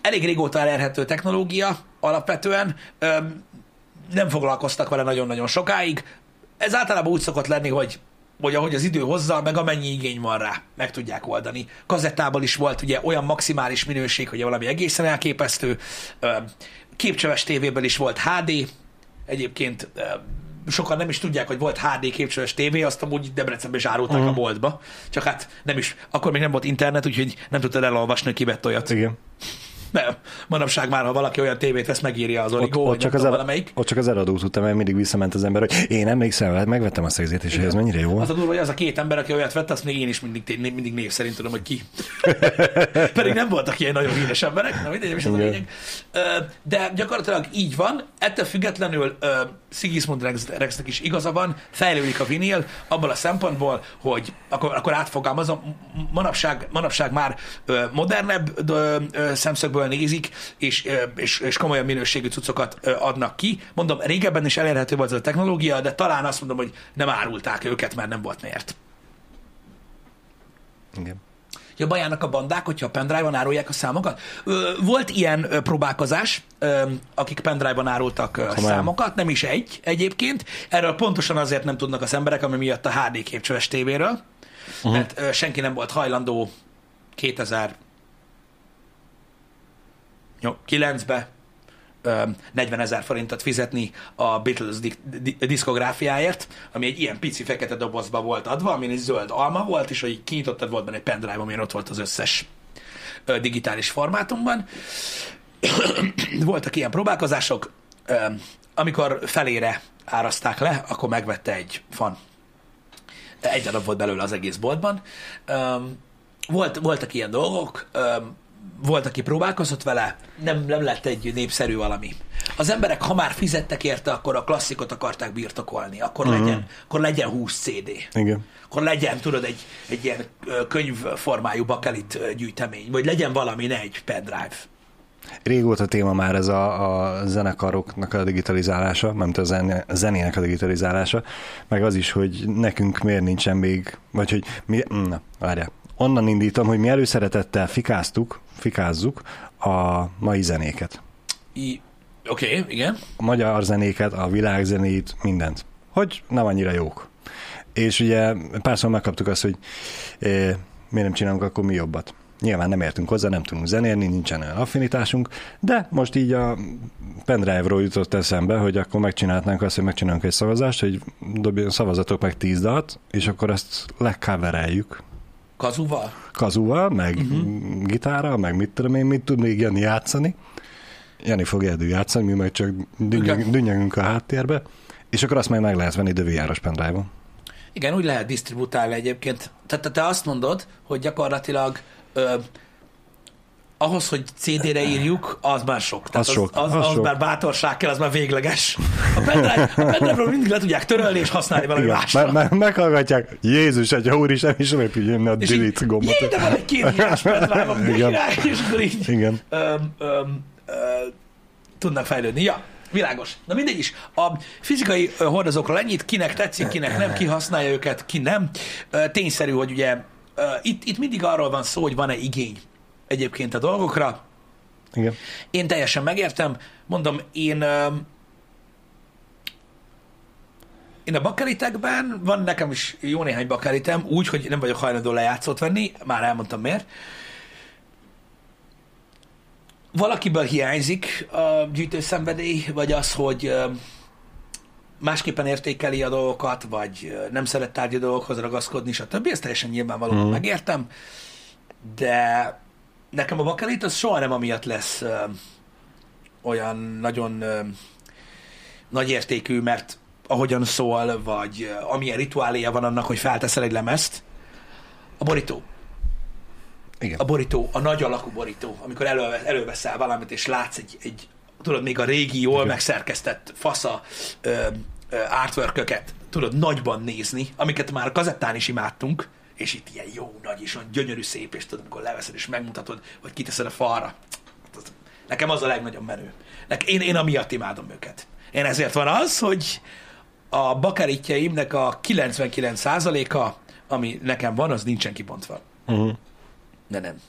elég régóta elérhető technológia alapvetően, ö, nem foglalkoztak vele nagyon-nagyon sokáig. Ez általában úgy szokott lenni, hogy hogy ahogy az idő hozza, meg amennyi igény van rá, meg tudják oldani. Kazettában is volt ugye olyan maximális minőség, hogy valami egészen elképesztő. Ö, Képcseves tévében is volt HD, egyébként sokan nem is tudják, hogy volt HD képcseves tévé, azt amúgy Debrecenben is árulták uh-huh. a boltba. Csak hát nem is, akkor még nem volt internet, úgyhogy nem tudtad elolvasni, hogy ki vett olyat. Igen. Nem. Manapság már, ha valaki olyan tévét vesz, megírja az Ott, Origo, ott, vagy csak az el, valamelyik. ott csak az eladó tudta, mert mindig visszament az ember, hogy én emlékszem, hát megvettem a izét, és hogy ez mennyire jó. Az a durva, hogy az a két ember, aki olyat vett, azt még én is mindig, mindig név szerint tudom, hogy ki. Pedig nem voltak ilyen nagyon híres emberek, na mindegy, is az a Igen. lényeg. Ö, De gyakorlatilag így van, ettől függetlenül Sigismund Rex, Rexnek is igaza van, fejlődik a vinil abból a szempontból, hogy akkor, akkor átfogalmazom, manapság, manapság már modernebb ö, ö, szemszögből nézik, és, és, és komolyabb minőségű cuccokat adnak ki. Mondom, régebben is elérhető volt ez a technológia, de talán azt mondom, hogy nem árulták őket, mert nem volt miért. Igen. Jobban járnak a bandák, hogyha a pendrive-on árulják a számokat? Ö, volt ilyen ö, próbálkozás, ö, akik pendrive-on árultak ö, Komolyan. számokat, nem is egy egyébként. Erről pontosan azért nem tudnak az emberek, ami miatt a HD képcsöves tévéről, uh-huh. mert ö, senki nem volt hajlandó 2000 9-be 40 ezer forintot fizetni a Beatles di- di- diszkográfiáért, ami egy ilyen pici fekete dobozba volt adva, amin egy zöld alma volt, és hogy kinyitottad volt benne egy pendrive, amin ott volt az összes digitális formátumban. Voltak ilyen próbálkozások, amikor felére árazták le, akkor megvette egy fan. Egy darab volt belőle az egész boltban. Volt, voltak ilyen dolgok, volt, aki próbálkozott vele, nem, nem lett egy népszerű valami. Az emberek, ha már fizettek érte, akkor a klasszikot akarták birtokolni, akkor, uh-huh. legyen, akkor legyen 20 CD. Igen. Akkor legyen, tudod, egy, egy ilyen könyvformájú bakelit gyűjtemény, vagy legyen valami, ne egy pendrive. Régóta téma már ez a, a zenekaroknak a digitalizálása, nem a zené, a zenének a digitalizálása, meg az is, hogy nekünk miért nincsen még, vagy hogy mi, na, várjál, onnan indítom, hogy mi előszeretettel fikáztuk, fikázzuk a mai zenéket. I- Oké, okay, igen. A magyar zenéket, a világzenét, mindent. Hogy nem annyira jók. És ugye párszor megkaptuk azt, hogy eh, miért nem csinálunk akkor mi jobbat. Nyilván nem értünk hozzá, nem tudunk zenélni, nincsen olyan affinitásunk, de most így a pendrive-ról jutott eszembe, hogy akkor megcsinálnánk azt, hogy megcsinálunk egy szavazást, hogy dobj, szavazatok meg tíz dalt, és akkor ezt lecovereljük Kazuval? kazuval, meg uh-huh. gitárral, meg mit tudom én, mit tud még Jani játszani. Jani fog eddig játszani, mi meg csak dünnyegünk a háttérbe, és akkor azt meg meg lehet venni de VR-os pendrive-on. Igen, úgy lehet disztributálni egyébként. Tehát te, te azt mondod, hogy gyakorlatilag ö, ahhoz, hogy CD-re írjuk, az már sok. Tehát Az sok, Az, az az, az sok. már bátorság kell, az már végleges. A pendrive, a pendrive mindig le tudják törölni és használni valami Igen, másra. me- me- meghallgatják, Jézus, egy úristen, és röpüljön a és így, delete gombot. jé, de van egy két írás pendrive Igen. és akkor így Igen. öm, öm, ö, tudnak fejlődni. Ja, világos. Na mindegy is. A fizikai hordozókról ennyit, kinek tetszik, kinek nem, ki használja őket, ki nem. Tényszerű, hogy ugye itt, itt mindig arról van szó, hogy van-e igény egyébként a dolgokra. Igen. Én teljesen megértem. Mondom, én én a bakelitekben, van nekem is jó néhány bakelitem, úgy, hogy nem vagyok hajlandó lejátszót venni, már elmondtam miért. Valakiből hiányzik a gyűjtőszenvedély, vagy az, hogy másképpen értékeli a dolgokat, vagy nem szeret tárgyi dolgokhoz ragaszkodni, stb. Ezt teljesen nyilvánvalóan mm. megértem, de nekem a bakelit az soha nem amiatt lesz ö, olyan nagyon ö, nagy értékű, mert ahogyan szól, vagy ö, amilyen rituáléja van annak, hogy felteszel egy lemezt, a borító. Igen. A borító, a nagy alakú borító, amikor elő, előveszel valamit, és látsz egy, egy tudod, még a régi, jól Igen. megszerkesztett fasza ö, ö, artworköket tudod nagyban nézni, amiket már a kazettán is imádtunk, és itt ilyen jó nagy és olyan gyönyörű szép, és tudod, amikor leveszed és megmutatod, vagy kiteszed a falra. Hát Nekem az a legnagyobb menő. Nek- Én, én amiatt imádom őket. Én ezért van az, hogy a bakaritjaimnek a 99%-a, ami nekem van, az nincsen kibontva. Uh-huh. De nem.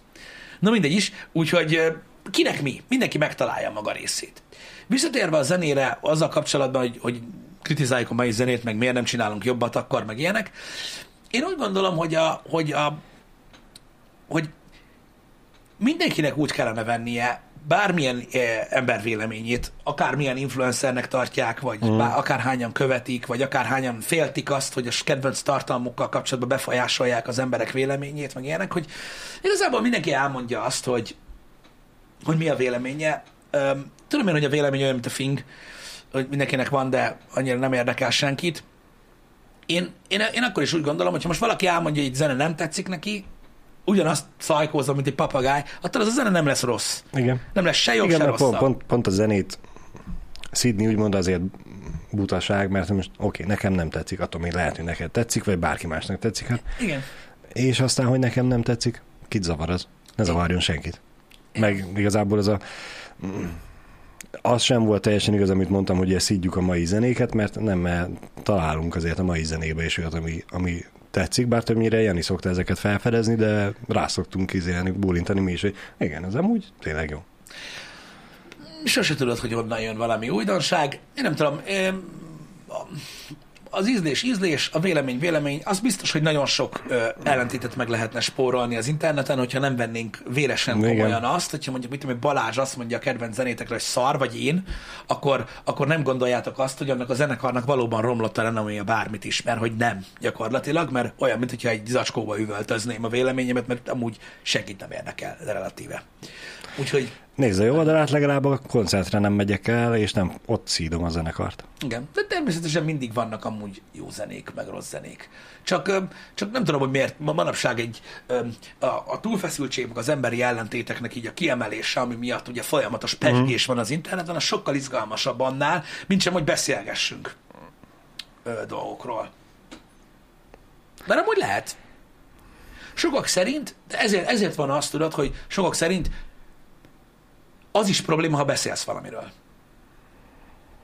Na mindegy is, úgyhogy kinek mi? Mindenki megtalálja maga részét. Visszatérve a zenére, azzal kapcsolatban, hogy, hogy kritizáljuk a mai zenét, meg miért nem csinálunk jobbat akkor, meg ilyenek. Én úgy gondolom, hogy a, hogy a hogy mindenkinek úgy kellene vennie bármilyen eh, ember véleményét, akármilyen influencernek tartják, vagy mm. bár, akárhányan követik, vagy akárhányan féltik azt, hogy a kedvenc tartalmukkal kapcsolatban befolyásolják az emberek véleményét, meg ilyenek, hogy igazából mindenki elmondja azt, hogy, hogy mi a véleménye. Öm, tudom én, hogy a vélemény olyan, mint a fing, hogy mindenkinek van, de annyira nem érdekel senkit. Én, én, én akkor is úgy gondolom, hogy ha most valaki elmondja, hogy egy zene nem tetszik neki, ugyanazt szajkózom, mint egy papagáj, attól az a zene nem lesz rossz. Igen. Nem lesz se jobb, Igen, se mert pont, rosszabb. pont, pont a zenét szidni úgymond azért butaság, mert most oké, okay, nekem nem tetszik, attól még lehet, hogy neked tetszik, vagy bárki másnak tetszik. Hát. Igen. És aztán, hogy nekem nem tetszik, kit zavar az? Ne zavarjon senkit. Meg igazából ez a az sem volt teljesen igaz, amit mondtam, hogy ezt szídjuk a mai zenéket, mert nem, mert találunk azért a mai zenébe is olyat, ami, ami tetszik, bár többnyire Jani szokta ezeket felfedezni, de rá szoktunk izélni, bólintani mi is, hogy igen, ez amúgy tényleg jó. Sose tudod, hogy honnan jön valami újdonság. Én nem tudom, én, az ízlés ízlés, a vélemény vélemény, az biztos, hogy nagyon sok ö, ellentétet meg lehetne spórolni az interneten, hogyha nem vennénk véresen Igen. komolyan azt, hogyha mondjuk, mit tudom, én, Balázs azt mondja a kedvenc zenétekre, hogy szar, vagy én, akkor, akkor nem gondoljátok azt, hogy annak a zenekarnak valóban romlott a renoméja bármit is, mert hogy nem gyakorlatilag, mert olyan, mint hogyha egy zacskóba üvöltözném a véleményemet, mert amúgy senkit nem érdekel, de relatíve. Úgyhogy Nézd a jó oldalát, legalább a koncertre nem megyek el, és nem ott szídom a zenekart. Igen, de természetesen mindig vannak amúgy jó zenék, meg rossz zenék. Csak, csak nem tudom, hogy miért ma manapság egy a, a túlfeszültség, meg az emberi ellentéteknek így a kiemelése, ami miatt ugye folyamatos pegés van az interneten, az sokkal izgalmasabb annál, mint sem, hogy beszélgessünk ö, dolgokról. Mert amúgy lehet. Sokak szerint, de ezért, ezért van azt tudod, hogy sokak szerint az is probléma, ha beszélsz valamiről.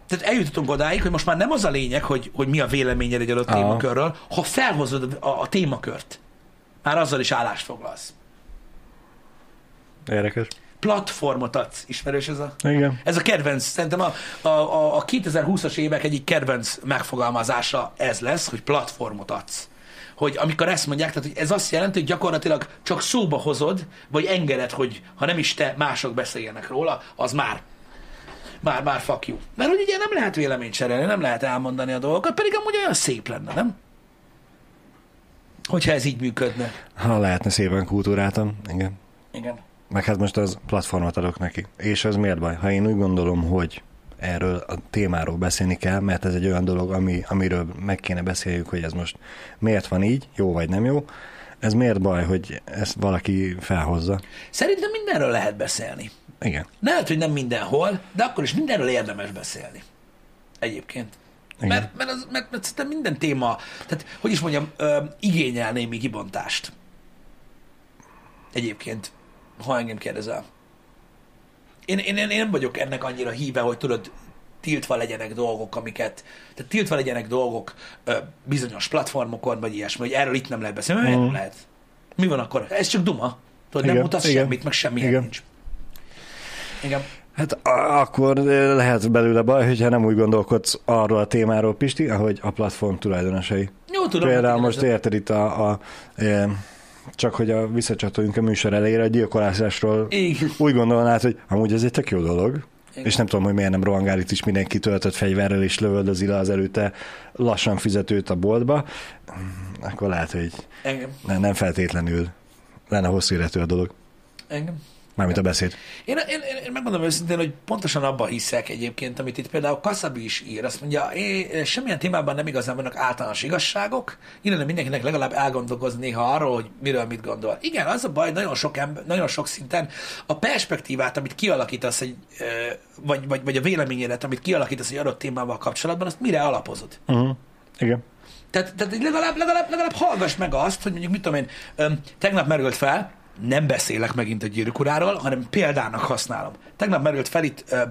Tehát eljutottunk odáig, hogy most már nem az a lényeg, hogy, hogy mi a véleményed egy adott Aha. témakörről, ha felhozod a, a témakört, már azzal is állást foglalsz. Érdekes. Platformot adsz. Ismerős ez a... Igen. Ez a kedvenc, szerintem a, a, a, a 2020-as évek egyik kedvenc megfogalmazása ez lesz, hogy platformot adsz. Hogy amikor ezt mondják, tehát hogy ez azt jelenti, hogy gyakorlatilag csak szóba hozod, vagy engeded, hogy ha nem is te, mások beszéljenek róla, az már már, már fuck you. Mert hogy ugye nem lehet véleményt cserélni, nem lehet elmondani a dolgokat, pedig amúgy olyan szép lenne, nem? Hogyha ez így működne. Ha lehetne szépen kultúrátam, igen. Igen. Meg hát most az platformot adok neki. És az miért baj? Ha én úgy gondolom, hogy erről a témáról beszélni kell, mert ez egy olyan dolog, ami, amiről meg kéne beszéljük, hogy ez most miért van így, jó vagy nem jó, ez miért baj, hogy ezt valaki felhozza? Szerintem mindenről lehet beszélni. Igen. Lehet, hogy nem mindenhol, de akkor is mindenről érdemes beszélni. Egyébként. Igen. Mert, mert, az, mert, mert szerintem minden téma, tehát hogy is mondjam, ö, igényel némi kibontást. Egyébként, ha engem kérdezel. Én, én, én, én nem vagyok ennek annyira híve, hogy tudod, tiltva legyenek dolgok, amiket, tehát tiltva legyenek dolgok ö, bizonyos platformokon, vagy ilyesmi, hogy erről itt nem lehet beszélni. Miért nem lehet? Mi van akkor? Ez csak duma. Tudod, nem Igen, mutatsz igen. semmit, meg semmi Igen. nincs. Igen. Hát a- akkor lehet belőle baj, hogyha nem úgy gondolkodsz arról a témáról, Pisti, ahogy a platform tulajdonosai. Jó, tudom. Például most érted itt a, a, e, csak hogy a visszacsatoljunk a műsor elejére, a gyilkolásról Igen. úgy gondolnád, hogy amúgy ez egy tök jó dolog, Igen. és nem tudom, hogy miért nem rohangál itt is mindenki töltött fegyverrel, és lövöldözi le az előtte lassan fizetőt a boltba, akkor lehet, hogy Engem. nem, nem feltétlenül lenne hosszú életű a dolog. Engem. Mármint a beszéd. Én, én, én, én megmondom őszintén, hogy pontosan abban hiszek egyébként, amit itt például Kasszabi is ír. Azt mondja, én, semmilyen témában nem igazán vannak általános igazságok, illene mindenkinek legalább elgondolkozni néha arról, hogy miről mit gondol. Igen, az a baj, nagyon sok, ember, nagyon sok szinten a perspektívát, amit kialakítasz, egy, ö, vagy, vagy, vagy a véleményedet, amit kialakítasz egy adott témával kapcsolatban, azt mire alapozod? Uh-huh. Igen. Tehát, tehát legalább, legalább, legalább hallgass meg azt, hogy mondjuk mit tudom én, öm, tegnap merült fel, nem beszélek megint a gyűrűk uráról, hanem példának használom. Tegnap merült fel itt, ö,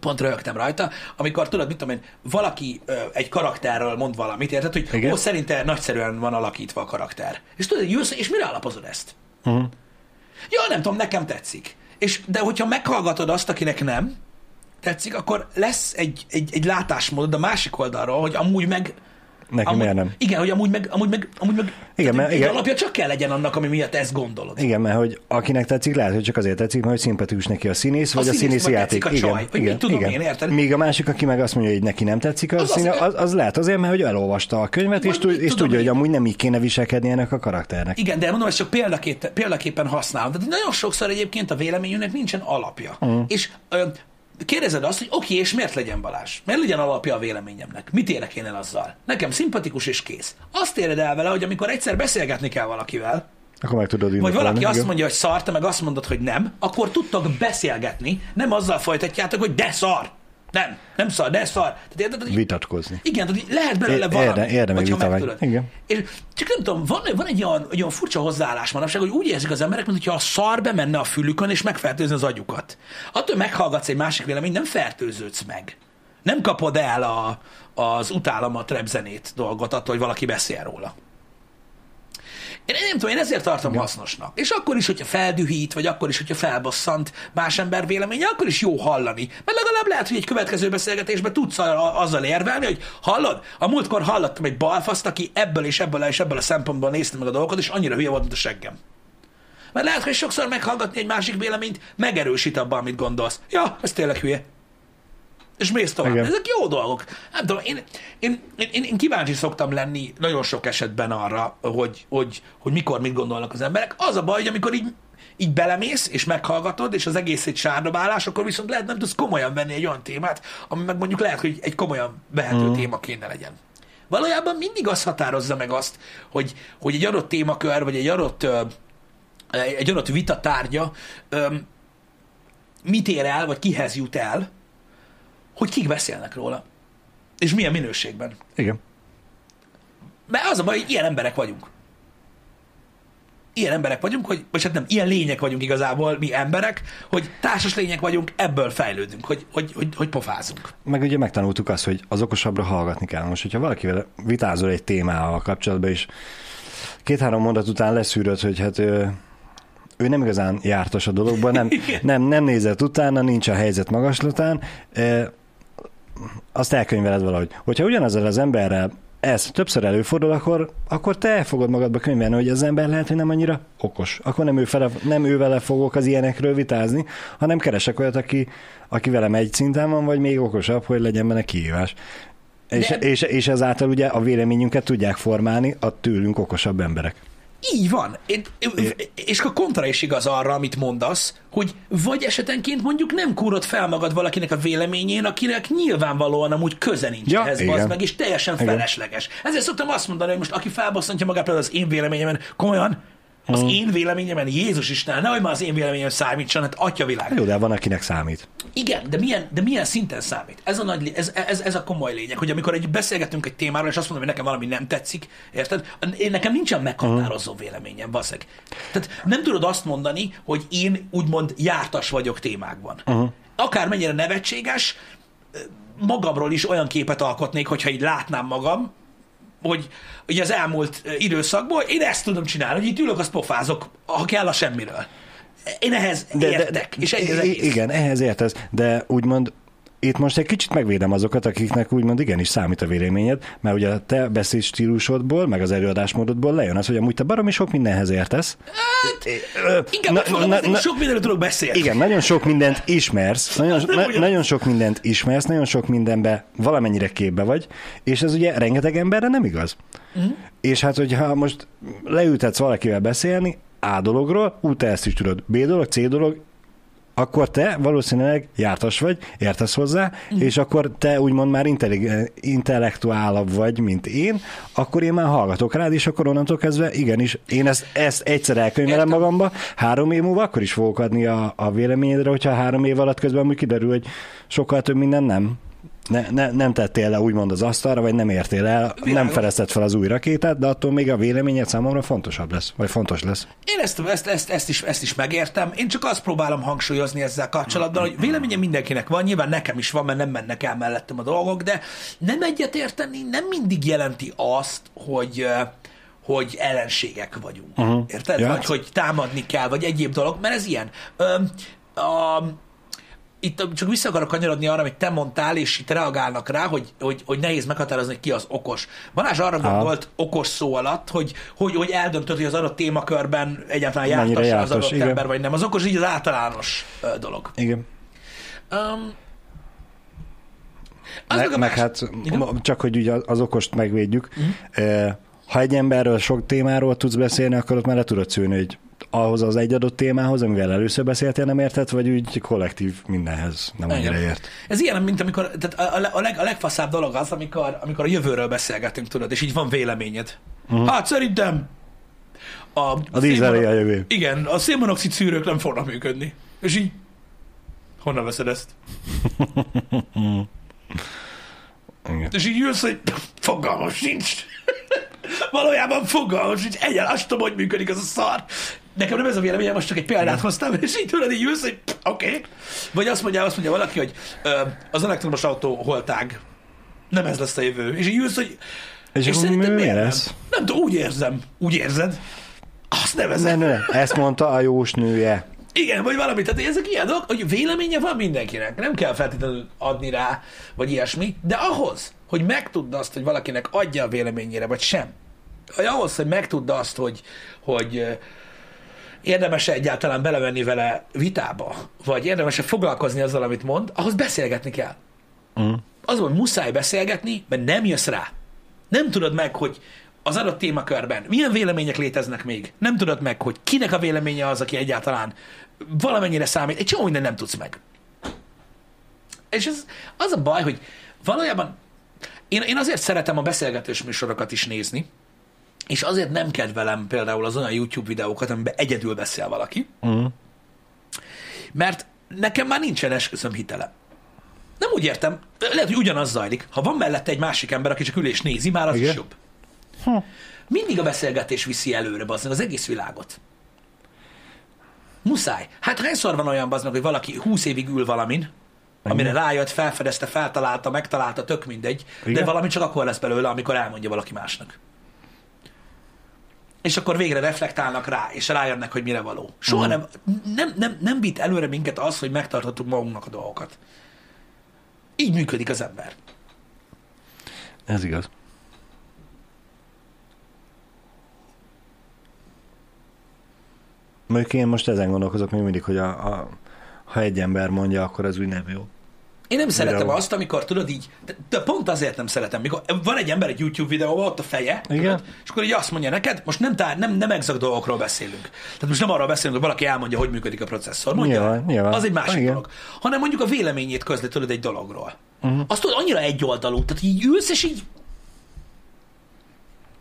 pont röhögtem rajta, amikor tudod, mit tudom én, valaki ö, egy karakterről mond valamit, érted, hogy Igen. ó, szerinte nagyszerűen van alakítva a karakter. És tudod, jössz, és mire alapozod ezt? Uh-huh. Ja, nem tudom, nekem tetszik. És, de hogyha meghallgatod azt, akinek nem tetszik, akkor lesz egy, egy, egy látásmódod a másik oldalról, hogy amúgy meg Neki amúgy, miért nem? Igen, hogy amúgy meg, amúgy meg, amúgy meg Igen, tehát mert- igen. alapja csak kell legyen annak, ami miatt ezt gondolod. Igen, mert hogy akinek tetszik, lehet, hogy csak azért tetszik, mert hogy szimpatikus neki a színész, vagy a, színész, színészi vagy játék. a igen, csaj, vagy igen, tudom igen. én, érted? Míg a másik, aki meg azt mondja, hogy neki nem tetszik, az, Az az, az- az, lehet azért, mert hogy elolvasta a könyvet, és, tud, és tudja, hogy amúgy nem így kéne viselkedni ennek a karakternek. Igen, de mondom, ezt csak példaképpen, példaképpen használom. Tehát nagyon sokszor egyébként a véleményünknek nincsen alapja. Uh. És ö, kérdezed azt, hogy oké, és miért legyen Balázs? Miért legyen alapja a véleményemnek? Mit érek én el azzal? Nekem szimpatikus és kész. Azt éred el vele, hogy amikor egyszer beszélgetni kell valakivel, Akkor meg tudod vagy valaki azt mondja, hogy szar, te meg azt mondod, hogy nem, akkor tudtok beszélgetni, nem azzal folytatjátok, hogy de szar. Nem, nem szar, de szar. Tehát érted, hogy Vitatkozni. igen, tehát lehet belőle É- valami, érde- érdemi vita vagy. Igen. És csak nem tudom, van, van egy, olyan, egy olyan furcsa hozzáállás manapság, hogy úgy érzik az emberek, mintha a szar bemenne a fülükön, és megfertőzni az agyukat. Attól, meghallgatsz egy másik véleményt, nem fertőződsz meg. Nem kapod el a, az utálom a trap zenét dolgot attól, hogy valaki beszél róla. Én nem tudom, én ezért tartom Igen. hasznosnak. És akkor is, hogyha feldühít, vagy akkor is, hogyha felbosszant más ember véleménye, akkor is jó hallani. Mert legalább lehet, hogy egy következő beszélgetésben tudsz azzal érvelni, hogy hallod, a múltkor hallottam egy balfaszt, aki ebből és ebből és ebből a szempontból nézte meg a dolgokat, és annyira hülye volt, mint a seggem. Mert lehet, hogy sokszor meghallgatni egy másik véleményt megerősít abban, amit gondolsz. Ja, ez tényleg hülye. És mész tovább. Igen. Ezek jó dolgok. Nem tudom, én, én, én, én kíváncsi szoktam lenni nagyon sok esetben arra, hogy, hogy, hogy mikor mit gondolnak az emberek. Az a baj, hogy amikor így, így belemész, és meghallgatod, és az egész egy sárdobálás, akkor viszont lehet nem tudsz komolyan venni egy olyan témát, ami meg mondjuk lehet, hogy egy komolyan vehető mm. téma kéne legyen. Valójában mindig az határozza meg azt, hogy, hogy egy adott témakör, vagy egy adott, egy adott vita tárgya mit ér el, vagy kihez jut el, hogy kik beszélnek róla. És milyen minőségben. Igen. Mert az a baj, hogy ilyen emberek vagyunk. Ilyen emberek vagyunk, hogy, vagy hát nem, ilyen lények vagyunk igazából, mi emberek, hogy társas lények vagyunk, ebből fejlődünk, hogy, hogy, hogy, hogy pofázunk. Meg ugye megtanultuk azt, hogy az okosabbra hallgatni kell. Most, hogyha valakivel vitázol egy témával kapcsolatban, és két-három mondat után leszűröd, hogy hát ő, ő nem igazán jártas a dologban, nem, nem, nem nézett utána, nincs a helyzet magaslatán, azt elkönyveled valahogy. Hogyha ugyanezzel az emberrel ez többször előfordul, akkor, akkor te fogod magadba könyvelni, hogy az ember lehet, hogy nem annyira okos. Akkor nem ő, fele, nem ő vele fogok az ilyenekről vitázni, hanem keresek olyat, aki, aki velem egy szinten van, vagy még okosabb, hogy legyen benne kihívás. És, De- és, és ezáltal ugye a véleményünket tudják formálni a tőlünk okosabb emberek. Így van. Én, és a kontra is igaz arra, amit mondasz, hogy vagy esetenként mondjuk nem kúrod fel magad valakinek a véleményén, akinek nyilvánvalóan amúgy köze nincs Ja, ehhez, igen. meg, és teljesen Igen. felesleges. Ezért szoktam azt mondani, hogy most aki felbosszantja magát például az én véleményemen, komolyan, az Mhm. én véleményemen, Jézus Isten, nehogy már az én véleményem számítson, hát atya világ. Jó, de van, akinek számít. Igen, de milyen, de milyen szinten számít? Ez a, nagy, ez, ez, ez a komoly lényeg, hogy amikor egy beszélgetünk egy témáról, és azt mondom, hogy nekem valami nem tetszik, érted? Én nekem nincsen meghatározó véleményem, baszeg. Tehát nem tudod azt mondani, hogy én úgymond jártas vagyok témákban. Uh-huh. Akármennyire nevetséges, magamról is olyan képet alkotnék, hogyha így látnám magam, hogy ugye az elmúlt időszakból én ezt tudom csinálni, hogy itt ülök, azt pofázok, ha kell a semmiről. Én ehhez de, értek, és ennyi az egész. Igen, ehhez értesz, de úgymond itt most egy kicsit megvédem azokat, akiknek úgymond igenis számít a véleményed, mert ugye a te beszéd stílusodból, meg az előadásmódodból lejön az, hogy amúgy te baromi sok mindenhez értesz. Na- na- hogy sok mindenről tudok beszélni. Igen, nagyon sok mindent ismersz, nagyon, na, nagyon sok mindent ismersz, nagyon sok mindenbe valamennyire képbe vagy, és ez ugye rengeteg emberre nem igaz. Mm. És hát, hogyha most leültetsz valakivel beszélni, A dologról, úgy te ezt is tudod, B dolog, C dolog, akkor te valószínűleg jártas vagy, értesz hozzá, mm. és akkor te úgymond már intellektuálabb vagy, mint én, akkor én már hallgatok rád, és akkor onnantól kezdve igenis, én ezt, ezt egyszer elkönyvelem Értem. magamba, három év múlva akkor is fogok adni a, a véleményedre, hogyha három év alatt közben úgy kiderül, hogy sokkal több minden nem. Ne, ne, nem tettél le úgymond az asztalra, vagy nem értél el, nem Világos. felezted fel az új rakétát, de attól még a véleményed számomra fontosabb lesz, vagy fontos lesz. Én ezt, ezt, ezt, ezt, is, ezt is megértem. Én csak azt próbálom hangsúlyozni ezzel kapcsolatban, hogy véleménye mindenkinek van, nyilván nekem is van, mert nem mennek el mellettem a dolgok, de nem egyetérteni nem mindig jelenti azt, hogy hogy ellenségek vagyunk. Uh-huh. Érted? Ja. Vagy hogy támadni kell, vagy egyéb dolog, mert ez ilyen. Ö, a, itt csak vissza akarok kanyarodni arra, amit te mondtál, és itt reagálnak rá, hogy, hogy, hogy nehéz meghatározni, hogy ki az okos. Balázs arra Aha. gondolt okos szó alatt, hogy, hogy, hogy eldöntöd, hogy az adott témakörben egyáltalán Mennyire jártas az jártas, adott igen. ember, vagy nem. Az okos így az általános dolog. Igen. Um, az meg, meg más- hát Igen? csak, hogy ugye az okost megvédjük. Uh-huh. Ha egy emberről sok témáról tudsz beszélni, akkor ott már le tudod szűrni, hogy ahhoz az egy adott témához, amivel először beszéltél, nem érted, vagy úgy kollektív mindenhez nem annyira Igen. ért. Ez ilyen, mint amikor, tehát a, a, leg, a legfaszább dolog az, amikor, amikor a jövőről beszélgetünk, tudod, és így van véleményed. Uh-huh. Hát szerintem a. A dízelé a jövő. Igen, a szénmonoxid szűrők nem fognak működni. És így, honnan veszed ezt? Igen. És így ülsz, hogy fogalmam sincs. Valójában fogalmam sincs. Egyen azt tudom, hogy működik ez a szar. Nekem nem ez a véleményem, most csak egy példát hoztam, és így tudod, így ülsz, hogy oké. Okay. Vagy azt mondja, azt mondja valaki, hogy ö, az elektromos autó holtág. Nem ez lesz a jövő. És így ülsz, hogy És, és szerintem mi, mi miért nem? lesz? Nem tudom, úgy érzem. Úgy érzed? Azt nevezem. Nem, nem, ezt mondta a jósnője. Igen, vagy valami. Tehát ezek ilyen dolgok, hogy véleménye van mindenkinek. Nem kell feltétlenül adni rá, vagy ilyesmi, de ahhoz, hogy megtudd azt, hogy valakinek adja a véleményére, vagy sem, vagy ahhoz, hogy megtudd azt, hogy, hogy ö, érdemes egyáltalán belemenni vele vitába, vagy érdemes foglalkozni azzal, amit mond, ahhoz beszélgetni kell. Mm. Az, hogy muszáj beszélgetni, mert nem jössz rá. Nem tudod meg, hogy az adott témakörben milyen vélemények léteznek még. Nem tudod meg, hogy kinek a véleménye az, aki egyáltalán valamennyire számít. Egy csomó minden nem tudsz meg. És ez az a baj, hogy valójában én, én azért szeretem a beszélgetős műsorokat is nézni, és azért nem kedvelem például az olyan YouTube videókat, amiben egyedül beszél valaki, Mm. mert nekem már nincsen esküszöm hitele. Nem úgy értem, lehet, hogy ugyanaz zajlik. Ha van mellette egy másik ember, aki csak ül és nézi, már az Igen. is jobb. Hm. Mindig a beszélgetés viszi előre, bazdmeg, az egész világot. Muszáj. Hát hányszor van olyan bazdmeg, hogy valaki húsz évig ül valamin, amire rájött, felfedezte, feltalálta, megtalálta, tök mindegy, de Igen. valami csak akkor lesz belőle, amikor elmondja valaki másnak és akkor végre reflektálnak rá, és rájönnek, hogy mire való. Soha uh-huh. nem, nem, nem, nem vitt előre minket az, hogy megtartottuk magunknak a dolgokat. Így működik az ember. Ez igaz. Mondjuk én most ezen gondolkozok még mindig, hogy a, a, ha egy ember mondja, akkor az úgy nem jó. Én nem szeretem Videó. azt, amikor tudod így, de, de pont azért nem szeretem, mikor van egy ember egy YouTube videóban, ott a feje, Igen. Tudod, és akkor így azt mondja neked, most nem, tár, nem, nem exakt dolgokról beszélünk. Tehát most nem arról beszélünk, hogy valaki elmondja, hogy működik a processzor. Mondja, Nyilván, nyilván. az egy másik Igen. dolog. Hanem mondjuk a véleményét közli tudod egy dologról. Uh-huh. Azt tudod, annyira egyoldalú, tehát így ülsz, és így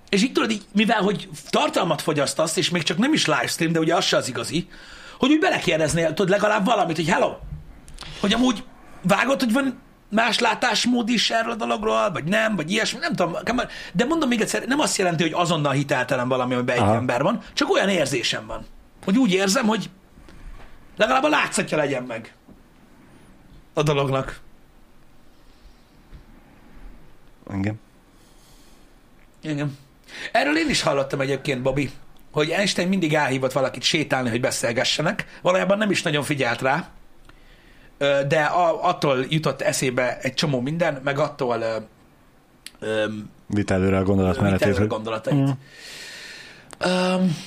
és így tudod, így, mivel hogy tartalmat fogyasztasz, és még csak nem is livestream, de ugye az se az igazi, hogy úgy belekérdeznél, tudod, legalább valamit, hogy hello, hogy amúgy vágod, hogy van más látásmód is erről a dologról, vagy nem, vagy ilyesmi, nem tudom, de mondom még egyszer, nem azt jelenti, hogy azonnal hiteltelen valami, amiben egy Aha. ember van, csak olyan érzésem van, hogy úgy érzem, hogy legalább a látszatja legyen meg a dolognak. Igen. Igen. Erről én is hallottam egyébként, Bobby, hogy Einstein mindig elhívott valakit sétálni, hogy beszélgessenek. Valójában nem is nagyon figyelt rá, de a, attól jutott eszébe egy csomó minden, meg attól ö, Vitt előre a gondolatmenetét. vitt előre hogy- gondolatait. Mm. Um,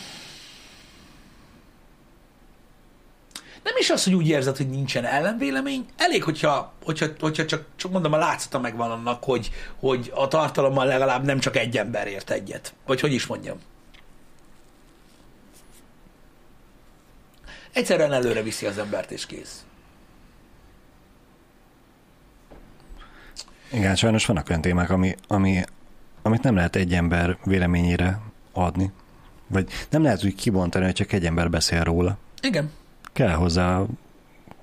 nem is az, hogy úgy érzed, hogy nincsen ellenvélemény, elég, hogyha, hogyha, hogyha csak, csak mondom, a látszata megvan annak, hogy, hogy a tartalommal legalább nem csak egy ember ért egyet. Vagy hogy is mondjam. Egyszerűen előre viszi az embert, és kész. Igen, sajnos vannak olyan témák, ami, ami, amit nem lehet egy ember véleményére adni. Vagy nem lehet úgy kibontani, hogy csak egy ember beszél róla. Igen. Kell hozzá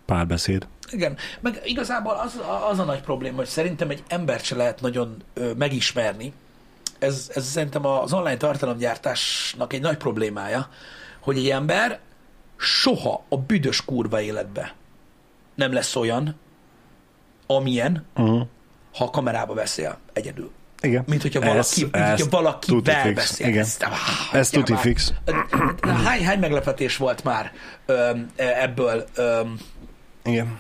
párbeszéd. Igen, meg igazából az, az a nagy probléma, hogy szerintem egy embert se lehet nagyon ö, megismerni. Ez, ez szerintem az online tartalomgyártásnak egy nagy problémája, hogy egy ember soha a büdös kurva életbe nem lesz olyan, amilyen, Uh-huh. Ha a kamerába beszél egyedül. Igen. Mint hogyha valaki, Ez- mint ez hogyha fix. beszél. Igen. Ez, ah, Ez tuti fix. Hány, hány meglepetés volt már öm, ebből öm, Igen.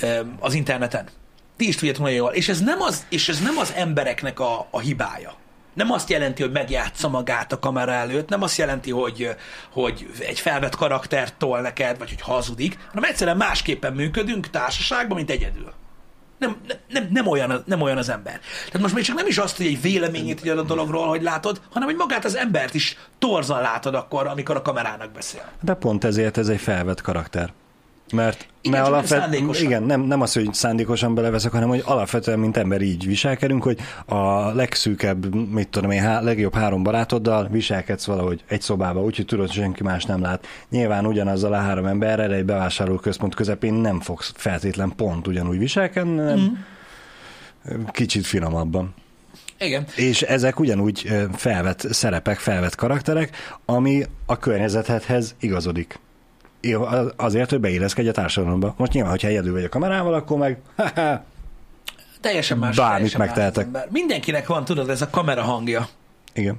öm, az interneten. Ti is tudjátok nagyon jól. És ez nem az, és ez nem az embereknek a, a hibája. Nem azt jelenti, hogy megjátsza magát a kamera előtt, nem azt jelenti, hogy, hogy egy felvett karaktert tol neked, vagy hogy hazudik, hanem egyszerűen másképpen működünk társaságban, mint egyedül. Nem, nem, nem, olyan, nem olyan az ember. Tehát most még csak nem is azt, hogy egy véleményét így a dologról, hogy látod, hanem hogy magát az embert is torzan látod akkor, amikor a kamerának beszél. De pont ezért ez egy felvett karakter. Mert, Igen, nem alapvet, igen, nem, nem az, hogy szándékosan beleveszek, hanem hogy alapvetően, mint ember így viselkedünk, hogy a legszűkebb, mit tudom én, há, legjobb három barátoddal viselkedsz valahogy egy szobába, úgyhogy tudod, hogy senki más nem lát. Nyilván ugyanazzal a három emberrel egy bevásárlóközpont közepén nem fogsz feltétlen pont ugyanúgy viselkedni, hanem mm. kicsit finomabban. Igen. És ezek ugyanúgy felvett szerepek, felvett karakterek, ami a környezetedhez igazodik. Jó, az- Azért, hogy beilleszkedj a társadalomba. Most nyilván, hogyha egyedül vagy a kamerával, akkor meg Teljesen más. Bármit más megtehetek. Mindenkinek van, tudod, ez a kamera hangja, igen.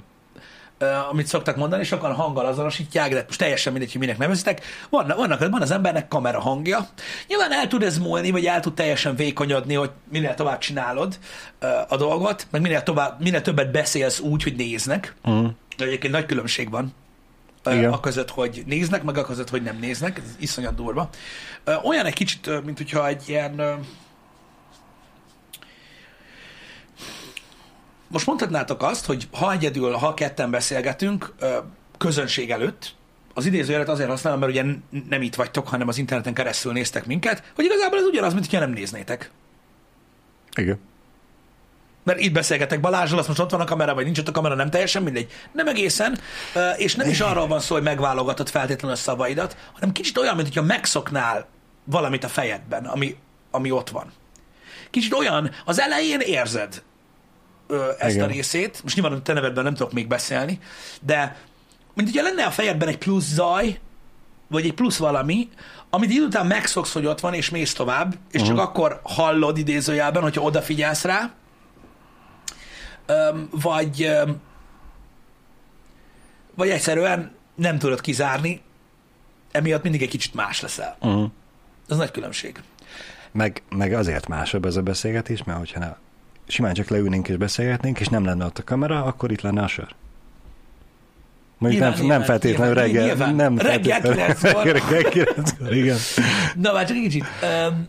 ö, amit szoktak mondani, sokan hanggal azonosítják, de most teljesen mindegy, hogy minek nevezitek. Vannak, vannak, van az embernek kamera hangja. Nyilván el tud ez múlni, vagy el tud teljesen vékonyodni, hogy minél tovább csinálod ö, a dolgot, meg minél, tovább, minél többet beszélsz úgy, hogy néznek. Mm. De egyébként nagy különbség van. Igen. A között, hogy néznek, meg a között, hogy nem néznek. Ez iszonyat durva. Olyan egy kicsit, mint hogyha egy ilyen... Most mondhatnátok azt, hogy ha egyedül, ha ketten beszélgetünk közönség előtt, az idézőjelet azért használom, mert ugye nem itt vagytok, hanem az interneten keresztül néztek minket, hogy igazából ez ugyanaz, mint hogyha nem néznétek. Igen. Mert itt beszélgetek Balázsral, azt most ott van a kamera, vagy nincs ott a kamera, nem teljesen mindegy. Nem egészen, és nem is arról van szó, hogy megválogatod feltétlenül a szavaidat, hanem kicsit olyan, mint hogyha megszoknál valamit a fejedben, ami, ami ott van. Kicsit olyan, az elején érzed ö, ezt Igen. a részét, most nyilván a te nevedben nem tudok még beszélni, de mint hogyha lenne a fejedben egy plusz zaj, vagy egy plusz valami, amit idő után megszoksz, hogy ott van, és mész tovább, és uh-huh. csak akkor hallod idézőjelben, hogyha odafigyelsz rá, öm, vagy, öm, vagy egyszerűen nem tudod kizárni, emiatt mindig egy kicsit más leszel. Uh-huh. Ez nagy különbség. Meg, meg azért másabb ez a beszélgetés, mert hogyha ne, simán csak leülnénk és beszélgetnénk, és nem lenne ott a kamera, akkor itt lenne a sör. Mondjuk Nyilván, nem, nem nyilván, feltétlenül nyilván, reggel. nyilván. Nem Reggel 9-kor. reggel 9-kor, igen. Na, már csak egy kicsit. Um,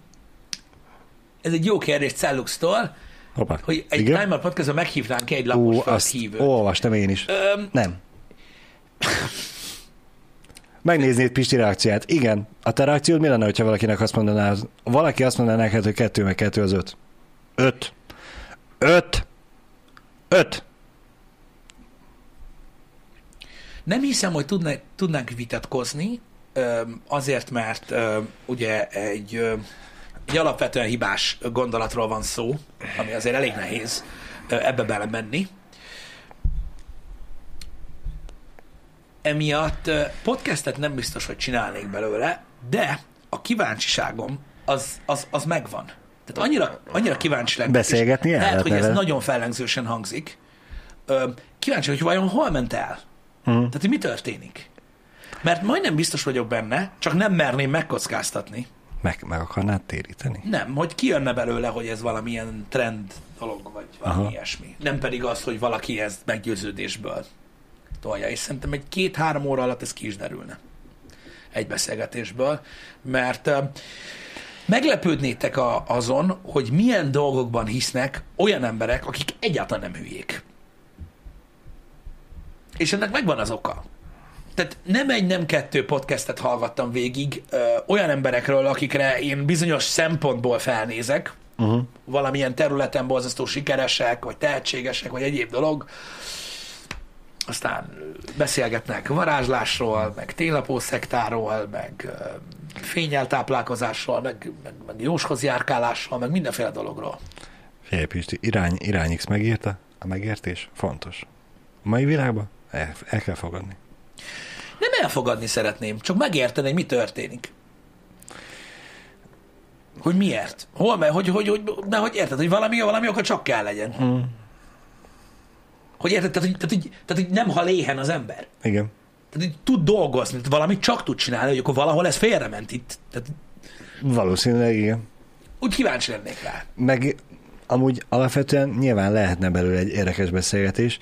ez egy jó kérdés Cellux-tól, Hoppá. hogy egy igen? Timer Podcastban meghívnánk egy lapos Ú, azt hívőt. olvastam én is. Öm, Nem. Megnéznéd Pisti reakcióját. Igen. A te reakciód mi lenne, hogyha valakinek azt mondaná, valaki azt mondaná neked, hogy kettő meg kettő az öt. Öt. Öt. Öt. Nem hiszem, hogy tudnánk, tudnánk vitatkozni, azért, mert ugye egy, egy alapvetően hibás gondolatról van szó, ami azért elég nehéz ebbe belemenni. Emiatt podcastet nem biztos, hogy csinálnék belőle, de a kíváncsiságom az, az, az megvan. Tehát annyira, annyira kíváncsi lennék. Beszélgetni el Lehet, hogy ez vele. nagyon fellengzősen hangzik. Kíváncsi, hogy vajon hol ment el? Mhm. Tehát, hogy mi történik? Mert majdnem biztos vagyok benne, csak nem merném megkockáztatni. Meg, meg akarnád téríteni? Nem, hogy kijönne belőle, hogy ez valamilyen trend dolog, vagy valami Aha. ilyesmi. Nem pedig az, hogy valaki ezt meggyőződésből tolja. És szerintem egy két-három óra alatt ez ki is derülne. Egy beszélgetésből. Mert meglepődnétek a, azon, hogy milyen dolgokban hisznek olyan emberek, akik egyáltalán nem hülyék. És ennek megvan az oka. Tehát nem egy, nem kettő podcastet hallgattam végig ö, olyan emberekről, akikre én bizonyos szempontból felnézek, Uh-huh. valamilyen területen borzasztó sikeresek, vagy tehetségesek, vagy egyéb dolog. Aztán beszélgetnek varázslásról, meg télapószektáról, meg fényeltáplálkozásról, meg, meg, meg jóshoz járkálásról, meg mindenféle dologról. Figyelj Pisti, irány, irány X megírta, a megértés fontos. A mai világban el, el kell fogadni. Nem elfogadni szeretném, csak megérteni, hogy mi történik. Hogy miért? Hol megy? Hogy, hogy, hogy, de hogy érted, hogy valami, valami akkor csak kell legyen. Mm. Hogy érted, tehát hogy, tehát, hogy, tehát, hogy nem hal éhen az ember. Igen. Tehát, hogy tud dolgozni, tehát valamit csak tud csinálni, hogy akkor valahol ez félrement itt. Tehát Valószínűleg igen. úgy kíváncsi lennék rá. Meg amúgy alapvetően nyilván lehetne belőle egy érdekes beszélgetés,